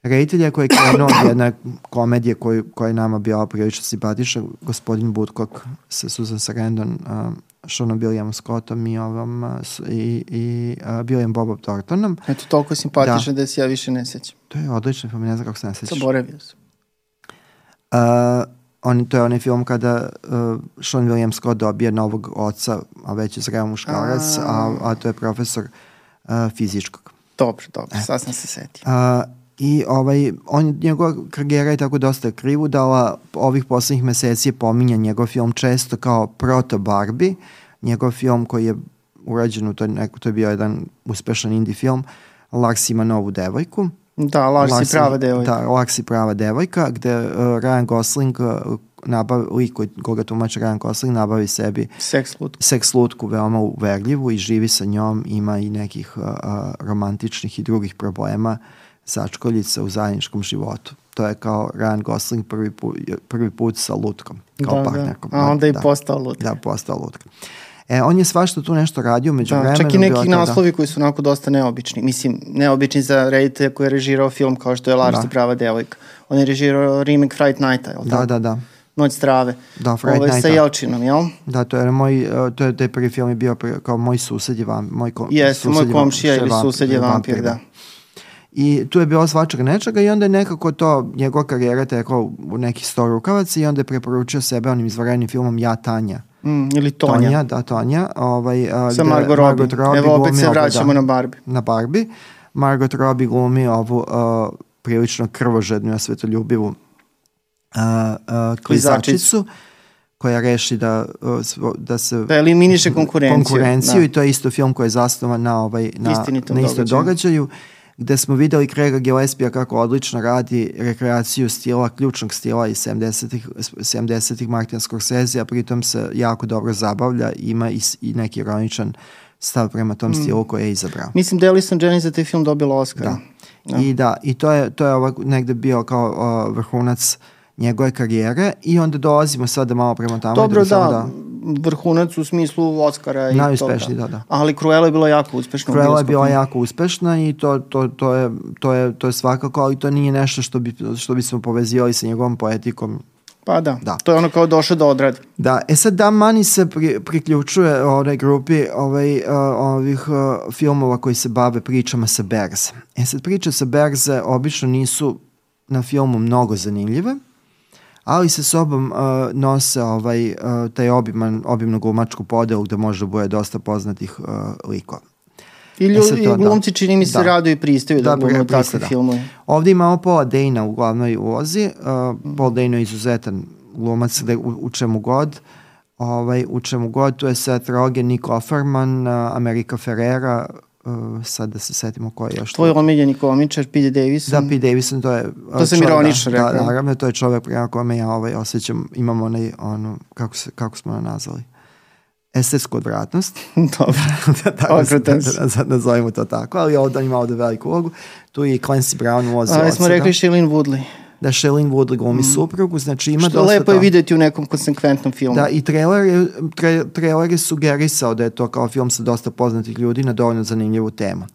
Speaker 1: reditelja koji je krenuo od jedne komedije koju, koja je nama bila prilično simpatična, gospodin Budkok sa Susan Sarandon, uh, Seanom William Scottom i, ovom, uh, i, i uh, Billiam Bobom Thorntonom.
Speaker 2: Eto, toliko simpatično da. da se ja više ne sećam.
Speaker 1: To je odličan film, ne znam kako se ne sećaš.
Speaker 2: Zaboravio sam.
Speaker 1: Uh, on, to je onaj film kada uh, Sean William Scott dobije novog oca, a već je zreo muškarac, a, a to je profesor uh, fizičkog.
Speaker 2: Dobro, dobro, sad sam se setio.
Speaker 1: Uh, I ovaj, on, njegova karijera je tako dosta krivudala, ovih poslednjih meseci je pominjan njegov film često kao Proto Barbie, njegov film koji je urađen u toj, neko, to je bio jedan uspešan indie film, Lars ima novu devojku.
Speaker 2: Da, Lars je prava devojka.
Speaker 1: Da, Lars je prava devojka, gde uh, Ryan Gosling uh, nabavi, lik koji, koga tumače Ryan Gosling nabavi sebi
Speaker 2: Seks lutku.
Speaker 1: seks lutku veoma uverljivu i živi sa njom, ima i nekih uh, uh, romantičnih i drugih problema sačkoljica u zajedničkom životu. To je kao Ryan Gosling prvi put, prvi put sa lutkom, kao
Speaker 2: da,
Speaker 1: partnerkom.
Speaker 2: Da. A onda
Speaker 1: da,
Speaker 2: postao lutka.
Speaker 1: Da, postao lutka. E, on je svašta tu nešto radio među
Speaker 2: Da,
Speaker 1: vremenu.
Speaker 2: čak i neki
Speaker 1: to, da.
Speaker 2: naslovi koji su onako dosta neobični. Mislim, neobični za reditelja koji je režirao film kao što je Lars
Speaker 1: Da.
Speaker 2: da. prava devojka. On je režirao remake Fright Nighta, jel
Speaker 1: Da,
Speaker 2: tako?
Speaker 1: da, da.
Speaker 2: Noć strave.
Speaker 1: Da, Fright
Speaker 2: Ovaj, Sa
Speaker 1: Nighta.
Speaker 2: Jelčinom, jel?
Speaker 1: Da, to je moj, uh, to je taj prvi film je bio kao moj sused je vam, moj
Speaker 2: Jeste, moj komšija ili
Speaker 1: vampir-
Speaker 2: sused je vampir, da.
Speaker 1: I tu je bilo svačeg nečega i onda je nekako to, njegova karijera tekla u nekih sto rukavaca i onda je preporučio sebe onim izvarenim filmom Ja Tanja.
Speaker 2: Mm, ili Tonja.
Speaker 1: Tonja, da, Tonja. Ovaj, a,
Speaker 2: Sa
Speaker 1: gde
Speaker 2: Margot Robbie. Evo opet se
Speaker 1: ovu,
Speaker 2: vraćamo
Speaker 1: da,
Speaker 2: na Barbie.
Speaker 1: na Barbie. Margot Robbie glumi ovu uh, prilično krvožednu, a svetoljubivu uh, uh, klizačicu koja reši da, uh, da se
Speaker 2: Da eliminiše konkurenciju.
Speaker 1: konkurenciju
Speaker 2: da.
Speaker 1: i to je isto film koji je zasnovan na, ovaj, na,
Speaker 2: Istinitom
Speaker 1: na istom
Speaker 2: događaju.
Speaker 1: događaju gde smo videli Craiga Gillespija kako odlično radi rekreaciju stila, ključnog stila iz 70-ih 70 Martin Scorsese, a pritom se jako dobro zabavlja i ima i, i neki ironičan stav prema tom
Speaker 2: Mm.
Speaker 1: stilu koji je izabrao.
Speaker 2: Mislim da je Alison Jennings za taj film dobila Oscara.
Speaker 1: Da.
Speaker 2: Da.
Speaker 1: I da, i to je, to je ovak negde bio kao uh, vrhunac njegove karijere i onda dolazimo sada malo prema tamo.
Speaker 2: Dobro,
Speaker 1: samo
Speaker 2: da, vrhunac u smislu Oscara i
Speaker 1: Najuspešniji,
Speaker 2: toga.
Speaker 1: da, da.
Speaker 2: Ali Cruella je bila jako uspešna.
Speaker 1: Cruella je bila jako uspešna i to, to, to, je, to, je, to je svakako, ali to nije nešto što bi, što bi smo povezivali sa njegovom poetikom.
Speaker 2: Pa da.
Speaker 1: Da.
Speaker 2: to je ono kao došao da odradi.
Speaker 1: Da, e sad Dan Mani se pri, priključuje onoj grupi ovaj, uh, ovih uh, filmova koji se bave pričama sa berze. E sad priče sa berze obično nisu na filmu mnogo zanimljive, ali sa sobom uh, nose ovaj, uh, taj obiman, obimnu glumačku podelu gde može da bude dosta poznatih uh, likova.
Speaker 2: I,
Speaker 1: E
Speaker 2: lju,
Speaker 1: sad
Speaker 2: i
Speaker 1: to, da.
Speaker 2: glumci čini mi se
Speaker 1: Da.
Speaker 2: rado i pristaju da,
Speaker 1: Da,
Speaker 2: da glume
Speaker 1: pri-
Speaker 2: takve
Speaker 1: da.
Speaker 2: filmove.
Speaker 1: Ovdje imamo Paula Dana u glavnoj ulozi. Uh, Paul Dano je izuzetan glumac gde u, u čemu god. Ovaj, u čemu god, tu je Seth Rogen, Nick Offerman, uh, America Ferrera, uh, sad da se setimo ko je još.
Speaker 2: Tvoj omiljeni komičar, Pete Davidson.
Speaker 1: Da, Pete Davidson, to je...
Speaker 2: To sam ironično
Speaker 1: da,
Speaker 2: rekao.
Speaker 1: Da, naravno, to je čovjek prema kome ja ovaj, osjećam, imam onaj, ono, kako, se, kako smo ga nazvali? Estetsku odvratnost.
Speaker 2: Dobro.
Speaker 1: da, tako se- da, da, da, nazovimo to tako, ali ovdje ima ovdje veliku ulogu. Tu je i Clancy Brown ulozi
Speaker 2: Ali
Speaker 1: oca,
Speaker 2: smo rekli Shailene Woodley.
Speaker 1: Da Shailene Woodley glumi suprugu, znači ima
Speaker 2: Što
Speaker 1: dosta
Speaker 2: lepo je videti u nekom konsekventnom filmu.
Speaker 1: Da, i trailer je, tre, trailer je sugerisao da je to kao film sa dosta poznatih ljudi na dovoljno zanimljivu temu.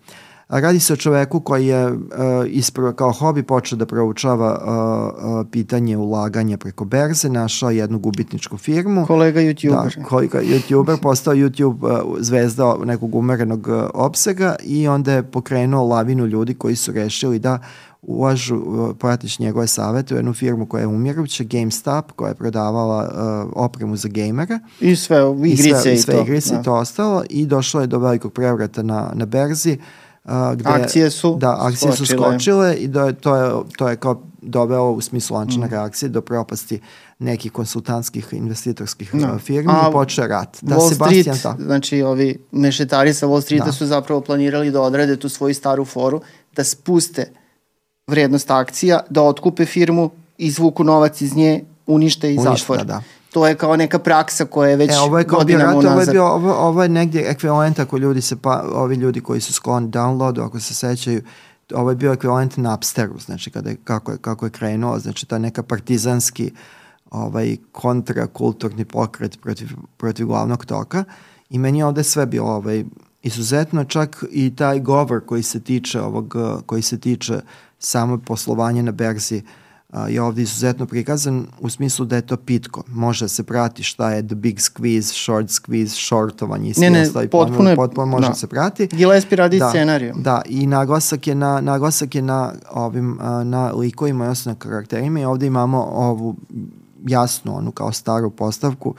Speaker 1: A Radi se o čoveku koji je uh, isprvo kao hobi počeo da proučava uh, uh, pitanje ulaganja preko berze, našao jednu gubitničku firmu.
Speaker 2: Kolega YouTuber.
Speaker 1: Da, je YouTuber, postao YouTube uh, zvezda nekog umerenog uh, opsega i onda je pokrenuo lavinu ljudi koji su rešili da ulažu, uh, pratiš njegove savete u jednu firmu koja je umiruća, GameStop, koja je prodavala uh, opremu za gejmere.
Speaker 2: I sve, igrice i,
Speaker 1: sve, i sve
Speaker 2: to.
Speaker 1: igrice
Speaker 2: da.
Speaker 1: i to ostalo i došlo je do velikog prevrata na, na berzi. Uh, gde,
Speaker 2: Akcije su
Speaker 1: da, akcije su
Speaker 2: skočile.
Speaker 1: skočile i do, to, je, to je kao doveo u smislu lančane
Speaker 2: Mm.
Speaker 1: reakcije do propasti nekih konsultantskih investitorskih
Speaker 2: Da.
Speaker 1: uh, firmi
Speaker 2: A
Speaker 1: i počeo rat. Da,
Speaker 2: Wall
Speaker 1: Sebastian
Speaker 2: Street,
Speaker 1: ta.
Speaker 2: znači ovi mešetari sa Wall Streeta
Speaker 1: Da.
Speaker 2: su zapravo planirali da odrade tu svoju staru foru, da spuste vrednost akcija, da otkupe firmu, izvuku novac iz nje, unište i
Speaker 1: Unište,
Speaker 2: zatvore.
Speaker 1: da.
Speaker 2: To je kao neka praksa koja je već
Speaker 1: E, ovo je kao bio
Speaker 2: godinama
Speaker 1: rat, ovo je,
Speaker 2: unazad.
Speaker 1: bio, ovo, ovo je negdje ekvivalent ako ljudi se, pa, ovi ljudi koji su skloni downloadu, ako se sećaju, ovo je bio ekvivalent Napsteru, znači kada je, kako, je, kako je krenuo, znači ta neka partizanski ovaj, kontrakulturni pokret protiv, protiv glavnog toka i meni je ovde sve bilo ovaj, izuzetno, čak i taj govor koji se tiče ovog, eh, koji se tiče samo poslovanja na berzi a, je ovde izuzetno prikazan u smislu da je to pitko. Može da se prati šta je the big squeeze, short squeeze, shortovanje i svi
Speaker 2: Ne, ne, potpuno je-
Speaker 1: potpuno može
Speaker 2: da.
Speaker 1: da se prati.
Speaker 2: Gillespie radi
Speaker 1: Da,
Speaker 2: scenariju.
Speaker 1: Da, i naglasak je na, naglasak je na ovim, a, na likovima, odnosno na karakterima i ovde imamo ovu jasnu, onu kao staru postavku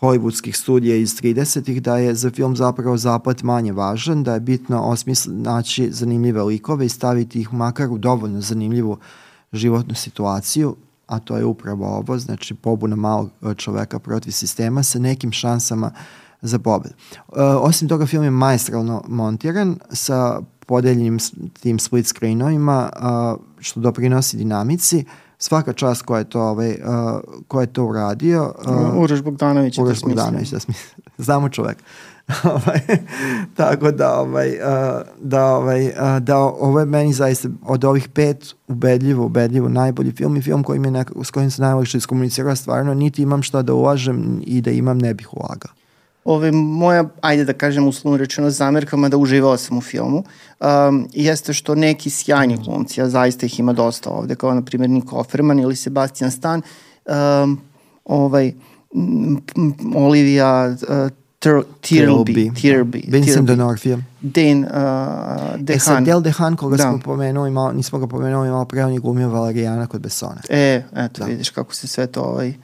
Speaker 1: hollywoodskih studija iz 30-ih da je za film zapravo zapad manje važan, da je bitno osmisl, naći zanimljive likove i staviti ih makar u dovoljno zanimljivu životnu situaciju, a to je upravo ovo, znači pobuna malog e, čoveka protiv sistema sa nekim šansama za pobed. E, osim toga, film je maestralno montiran sa podeljenim tim split screenovima, a, što doprinosi dinamici. Svaka čast koja je to, ovaj, a, ko je to uradio. a,
Speaker 2: Uroš Bogdanović je to
Speaker 1: Uroš
Speaker 2: smislio.
Speaker 1: Bogdanović, da smisli. Znamo čovek. Ovaj, Tako da, ovaj, a, da, ovaj, a, da ovo je meni zaista od ovih pet ubedljivo, ubedljivo najbolji film i film koji mi nekako, s kojim se najlakše iskomunicirao stvarno, niti imam šta da ulažem i da imam ne bih ulagao.
Speaker 2: Ove, moja, ajde da kažem uslovno rečeno zamerkama da uživao sam u filmu, um, jeste što neki sjajni glumci, a zaista ih ima dosta ovde, kao na primjer Nick Offerman ili Sebastian Stan, um, ovaj, m, m, Olivia uh, Tirlby, Tirlby,
Speaker 1: Vincent D'Onofrio.
Speaker 2: Dane uh,
Speaker 1: E sad. Del Dehan, koga
Speaker 2: Da.
Speaker 1: smo pomenuli, malo, nismo ga pomenuli malo pre, on je glumio Valerijana kod Besona.
Speaker 2: E, eto,
Speaker 1: Da.
Speaker 2: vidiš kako se sve to ovaj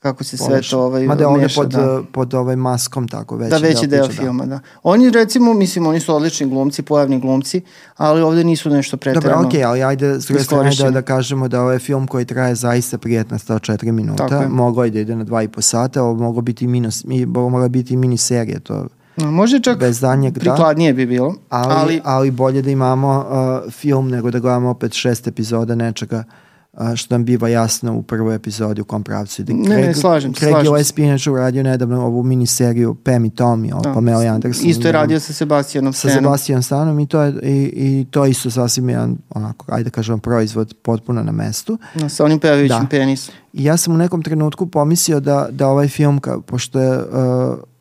Speaker 2: kako se sve to ovaj
Speaker 1: Mada je ovde
Speaker 2: meša,
Speaker 1: pod,
Speaker 2: da.
Speaker 1: pod ovaj maskom tako veći
Speaker 2: da, veći deo,
Speaker 1: priče,
Speaker 2: filma, da. Oni recimo, mislim, oni su odlični glumci, pojavni glumci, ali ovde nisu nešto preterano.
Speaker 1: Dobro, okej, ali ajde s druge strane da, da kažemo da ovaj film koji traje zaista prijetna 104
Speaker 2: Tako
Speaker 1: minuta,
Speaker 2: je.
Speaker 1: mogao je da ide na 2,5 sata, ovo moglo biti minus, mi, mogla biti i mini serije, to
Speaker 2: No, Može čak
Speaker 1: bez danjeg da.
Speaker 2: prikladnije bi bilo,
Speaker 1: Ali,
Speaker 2: ali,
Speaker 1: ali, bolje da imamo uh, film nego da gledamo opet šest epizoda nečega uh, što nam biva jasno u prvoj epizodi u kom pravcu ide.
Speaker 2: Ne, ne, slažem se,
Speaker 1: Craig
Speaker 2: slažem.
Speaker 1: Gillespie inače uradio nedavno ovu miniseriju Pam i Tommy, o
Speaker 2: da,
Speaker 1: Pamela Anderson.
Speaker 2: Isto je radio sa Sebastianom
Speaker 1: sa
Speaker 2: Stanom.
Speaker 1: Sebastian Stanom i to je i, i to je isto sasvim jedan onako ajde da kažem proizvod potpuno na mestu.
Speaker 2: No, sa onim pevajućim
Speaker 1: Da.
Speaker 2: penisom.
Speaker 1: I ja sam u nekom trenutku pomislio da, da ovaj film, ka, pošto je uh,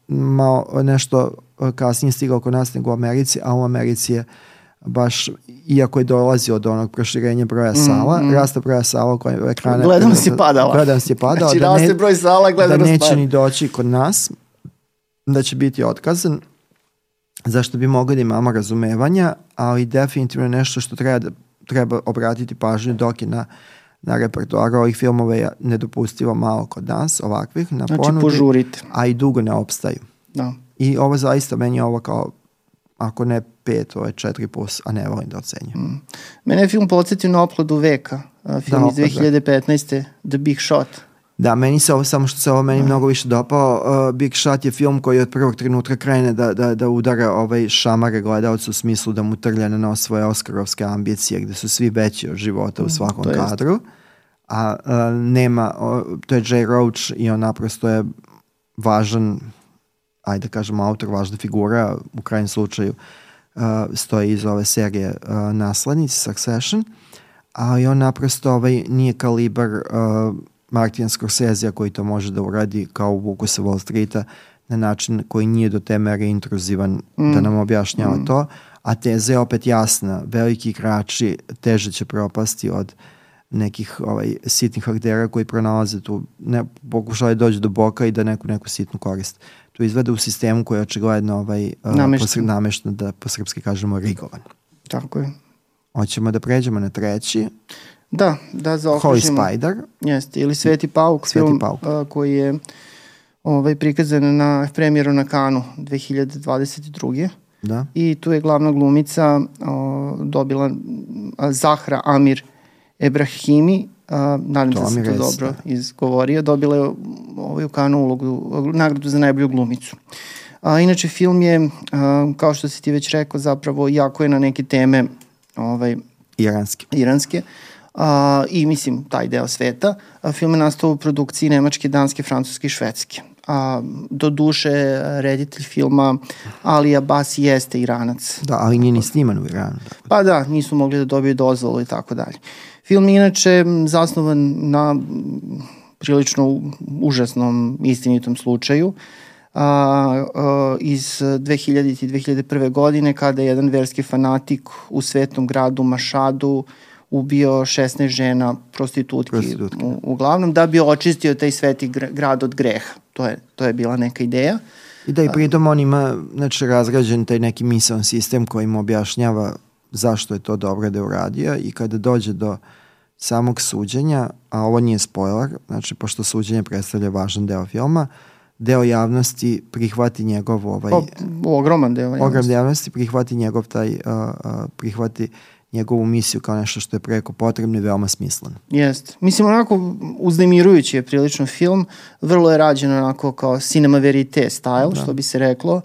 Speaker 1: malo nešto uh, kasnije stigao kod nas nego u Americi, a u Americi je baš, iako je dolazio od onog proširenja broja sala,
Speaker 2: mm.
Speaker 1: rasta broja sala koji ekrana...
Speaker 2: Gledanost je padala.
Speaker 1: Gledanost je padala.
Speaker 2: Znači,
Speaker 1: da ne,
Speaker 2: broj sala,
Speaker 1: da neće ni doći kod nas, da će biti otkazan, zašto bi mogli da imamo razumevanja, ali definitivno je nešto što treba, da, treba obratiti pažnju dok je na, na repertoaru ovih filmova je nedopustivo malo kod nas, ovakvih, na
Speaker 2: Znači,
Speaker 1: ponudi,
Speaker 2: požurite.
Speaker 1: a i dugo ne opstaju.
Speaker 2: Da.
Speaker 1: I ovo zaista, meni je ovo kao, ako ne pet, ovo je četiri plus, a ne volim da ocenjujem.
Speaker 2: Mene je film podsjetio na oplodu veka. a, Film
Speaker 1: Da,
Speaker 2: iz
Speaker 1: Oplod veka.
Speaker 2: 2015. The Big Shot.
Speaker 1: Da, meni se ovo, samo što se ovo meni mnogo više dopao, uh, Big Shot je film koji od prvog trenutka krene da, da, da udara ovaj šamare gledalcu u smislu da mu trlja na nos svoje oskarovske ambicije gde su svi veći od života u svakom
Speaker 2: to jeste.
Speaker 1: kadru. A uh, nema, o, to je Jay Roach i on naprosto je važan, ajde da kažemo autor, važna figura, u krajnjem slučaju uh, stoji iz ove serije uh, Naslednici, Succession, ali on naprosto ovaj, nije kalibar uh, Martina Scorsese koji to može da uradi kao u Vuku sa Wall Streeta na način koji nije do te mere intruzivan mm. da nam objašnjava mm. to, a teza je opet jasna, veliki igrači teže će propasti od nekih ovaj, sitnih aktera koji pronalaze tu, ne, pokušaju da dođu do boka i da neku, neku sitnu korist. To izvede u sistemu koji je očigledno ovaj, uh,
Speaker 2: Namešten.
Speaker 1: namešten, da po srpski kažemo rigovan.
Speaker 2: Tako je.
Speaker 1: Hoćemo da pređemo na treći,
Speaker 2: Da, da
Speaker 1: Holy
Speaker 2: zaokružimo.
Speaker 1: Spider.
Speaker 2: Jeste, ili Sveti Pauk,
Speaker 1: Sveti
Speaker 2: film
Speaker 1: Pauk.
Speaker 2: a, koji je ovaj, prikazan na premijeru na Kanu 2022.
Speaker 1: Da.
Speaker 2: I tu je glavna glumica o, dobila a, Zahra Amir Ebrahimi, a, nadam se da sam to
Speaker 1: res,
Speaker 2: dobro
Speaker 1: da.
Speaker 2: izgovorio, dobila je ovaj, u Kanu ulogu, nagradu za najbolju glumicu. A, inače, film je, a, kao što si ti već rekao, zapravo jako je na neke teme ovaj,
Speaker 1: Iranski.
Speaker 2: iranske a, i mislim taj deo sveta. A, film je nastao u produkciji Nemačke, Danske, Francuske i Švedske. A, do duše reditelj filma Ali Abbas jeste Iranac.
Speaker 1: Da, ali nije ni sniman u Iranu. Da.
Speaker 2: Pa da, nisu mogli da dobiju dozvolu i tako dalje. Film je inače zasnovan na prilično užasnom istinitom slučaju a, a, iz 2000. i 2001. godine kada je jedan verski fanatik u svetom gradu Mašadu ubio 16 žena prostitutki,
Speaker 1: Prostitutki.
Speaker 2: u, uglavnom da bi očistio taj sveti gr- grad od greha. To je, to je bila neka ideja.
Speaker 1: I da i pritom on ima znači, razgrađen taj neki misaon sistem koji mu objašnjava zašto je to dobro da je uradio i kada dođe do samog suđenja, a ovo nije spoiler, znači pošto suđenje predstavlja važan deo filma, deo javnosti prihvati njegov ovaj,
Speaker 2: Pa, ogroman deo.
Speaker 1: ogrom
Speaker 2: javnosti.
Speaker 1: javnosti prihvati njegov taj, uh, uh, prihvati njegovu misiju kao nešto što je preko potrebno i veoma smisleno.
Speaker 2: Jeste. Mislim, onako uznemirujući je prilično film. Vrlo je rađen onako kao cinema verite style, da. što bi se reklo.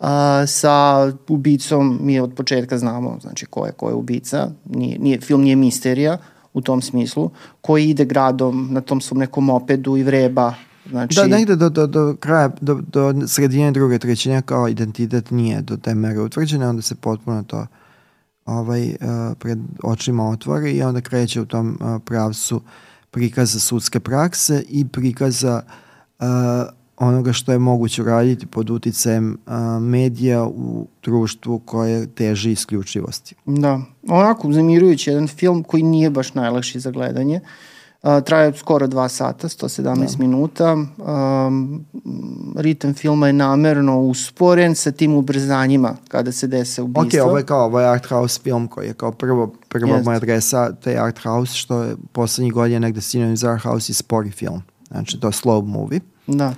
Speaker 2: A, sa ubicom mi od početka znamo znači ko je ko je ubica. Nije, nije, film nije misterija u tom smislu. Koji ide gradom na tom svom nekom mopedu i vreba. Znači,
Speaker 1: Da, negde do, do, do kraja, do, do sredine druge trećine kao identitet nije do te mere utvrđen, onda se potpuno to ovaj, uh, pred očima otvori i onda kreće u tom uh, pravcu prikaza sudske prakse i prikaza uh, onoga što je moguće raditi pod uticajem a, medija u društvu koje teži isključivosti.
Speaker 2: Da, onako zamirujući jedan film koji nije baš najlakši za gledanje. Uh, traje skoro dva sata, 117 da. minuta. Um, ritam filma je namerno usporen sa tim ubrzanjima kada se dese ubistva.
Speaker 1: Ok, ovo je kao ovo je art house film koji je kao prvo, prva moja adresa, to je art house, što je poslednjih godina negde sinonim za art house i spori film. Znači, to je slow movie.
Speaker 2: Da.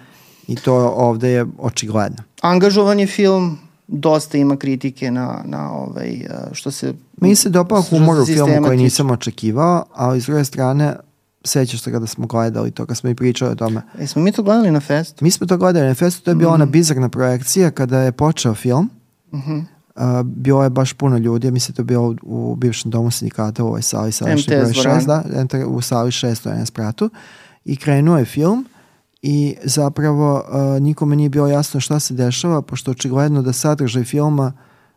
Speaker 1: I to ovde je očigledno.
Speaker 2: Angažovan je film, dosta ima kritike na, na ovaj, što se...
Speaker 1: Mi se dopao humor u filmu koji nisam očekivao, ali s druge strane, sećaš se kada smo gledali to, kada smo i pričali o tome.
Speaker 2: E, smo mi to gledali na festu?
Speaker 1: Mi smo to gledali na festu, to je bila mm. ona bizarna projekcija kada je počeo film. Mm -hmm. Uh, bilo je baš puno ljudi, ja mislim da je bilo u, bivšem domu sindikata u ovoj sali sali
Speaker 2: MTS 6,
Speaker 1: da, u sali 6, na spratu. I krenuo je film i zapravo uh, nikome nije bilo jasno šta se dešava, pošto očigledno da sadržaj filma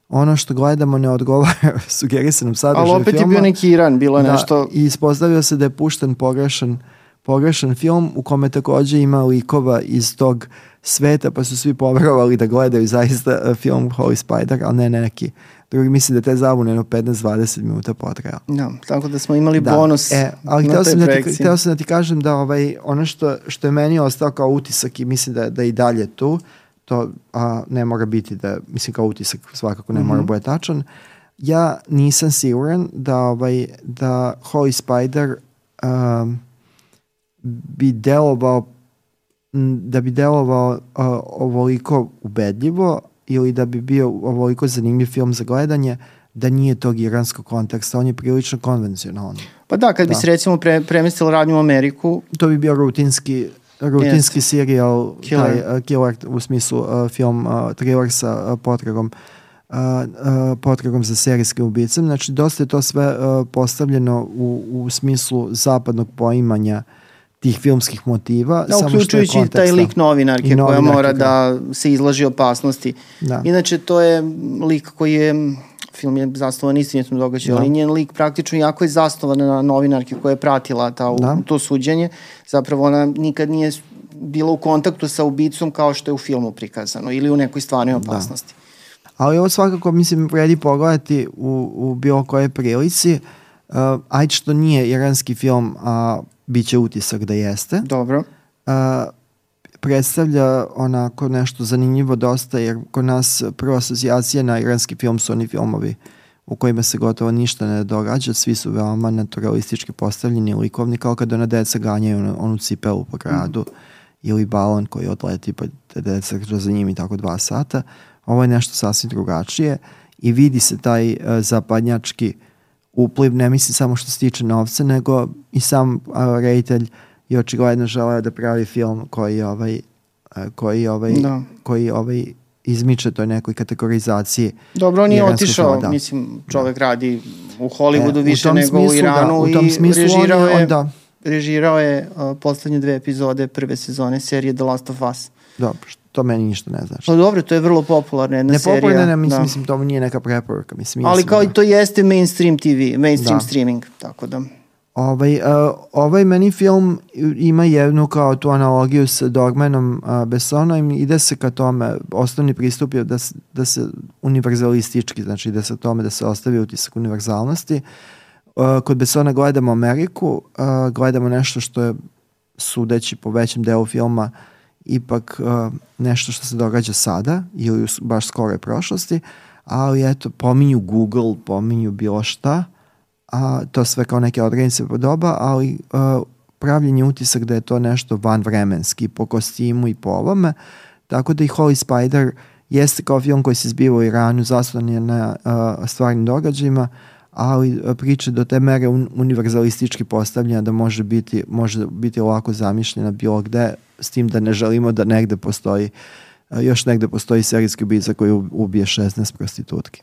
Speaker 1: ono što gledamo ne odgovara sugerisanom sadržaju filma.
Speaker 2: Ali opet filma. je bio neki Iran, bilo je da, nešto...
Speaker 1: I ispostavio se da je pušten pogrešan, pogrešan film u kome takođe ima likova iz tog sveta, pa su svi poverovali da gledaju zaista uh, film Holy Spider, ali ne neki drugi misli da te zabune jedno 15-20 minuta potraja.
Speaker 2: Da, tako da smo imali da. bonus
Speaker 1: e, ali na sam da ti, hteo sam da ti kažem da ovaj, ono što, što je meni ostao kao utisak i mislim da, da i dalje tu, to a, ne mora biti da, mislim kao utisak svakako ne mm -hmm. mora mhm. bude tačan, ja nisam siguran da, ovaj, da Holy Spider um, bi delovao da bi delovao uh, ovoliko ubedljivo ili da bi bio ovoliko zanimljiv film za gledanje, da nije tog iranskog konteksta, on je prilično konvencionalan.
Speaker 2: Pa da, kad da. bi se recimo pre, premestilo radnju u Ameriku...
Speaker 1: To bi bio rutinski rutinski yes. serijal, killer. taj uh, killer u smislu uh, film uh, thriller sa uh, potragom uh, uh, potragom za serijskim ubicem. Znači, dosta je to sve uh, postavljeno u, u smislu zapadnog poimanja uh, tih filmskih motiva.
Speaker 2: Da, uključujući samo taj lik novinarke, novinarke koja mora da se izlaži opasnosti. Da. Inače, to je lik koji je film je zasnovan istinitom događaju, da. ali njen lik praktično jako je zasnovan na novinarke koja je pratila ta, da. to suđenje. Zapravo ona nikad nije bila u kontaktu sa ubicom kao što je u filmu prikazano ili u nekoj stvarnoj da. opasnosti.
Speaker 1: Da. Ali ovo svakako, mislim, vredi pogledati u, u bilo koje prilici. Uh, ajde što nije iranski film, a uh, bit će utisak da jeste.
Speaker 2: Dobro.
Speaker 1: A, predstavlja onako nešto zanimljivo dosta, jer kod nas prva asocijacija na iranski film su oni filmovi u kojima se gotovo ništa ne događa, svi su veoma naturalistički postavljeni, likovni, kao kad ona deca ganjaju onu, onu cipelu po gradu mm. ili balon koji odleti pa te deca za njim i tako dva sata. Ovo je nešto sasvim drugačije i vidi se taj uh, zapadnjački uh, upliv, ne mislim samo što se tiče novca, nego i sam uh, reditelj je očigledno želeo da pravi film koji ovaj koji ovaj da. koji ovaj izmiče toj nekoj kategorizaciji.
Speaker 2: Dobro, on je otišao, da. mislim, čovek da. radi u Hollywoodu e, više nego smislu, u Iranu da, u tom i režirao je, on da. režirao je uh, poslednje dve epizode prve sezone serije The Last of Us.
Speaker 1: Dobro, to meni ništa ne znači.
Speaker 2: Pa dobro, to je vrlo popularna jedna
Speaker 1: ne
Speaker 2: serija.
Speaker 1: Popularna, ne, mislim, da. mislim, to nije neka preporuka. Mislim,
Speaker 2: Ali kao da... i to jeste mainstream TV, mainstream da. streaming, tako da...
Speaker 1: Ovaj, uh, ovaj meni film ima jednu kao tu analogiju sa Dogmanom uh, Bessona i ide se ka tome, osnovni pristup je da, da se univerzalistički, znači ide se tome da se ostavi utisak univerzalnosti. Uh, kod Bessona gledamo Ameriku, uh, gledamo nešto što je sudeći po većem delu filma uh, ipak uh, nešto što se događa sada ili baš skoroj prošlosti, ali eto, pominju Google, pominju bilo šta, a to sve kao neke odrednice podoba, ali uh, pravljenje utisak da je to nešto vanvremenski po kostimu i po ovome, tako da i Holy Spider jeste kao film koji se zbiva u Iranu, zaslan je na uh, stvarnim događajima, ali priča do te mere univerzalistički postavljena da može biti, može biti lako zamišljena bilo gde, s tim da ne želimo da negde postoji, još negde postoji serijski ubica koji ubije 16 prostitutki.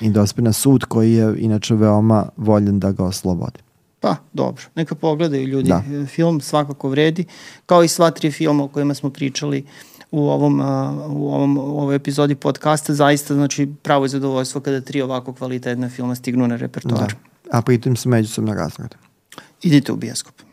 Speaker 1: I dospe na sud koji je inače veoma voljen da ga oslobodi.
Speaker 2: Pa, dobro. Neka pogledaju ljudi. Da. Film svakako vredi, kao i sva tri filma o kojima smo pričali u ovom, u ovom u ovoj epizodi podcasta. Zaista, znači, pravo je zadovoljstvo kada tri ovako kvalitetna filma stignu na repertoar.
Speaker 1: Da. A pritom su međusobno razvrde.
Speaker 2: Idite u bioskop.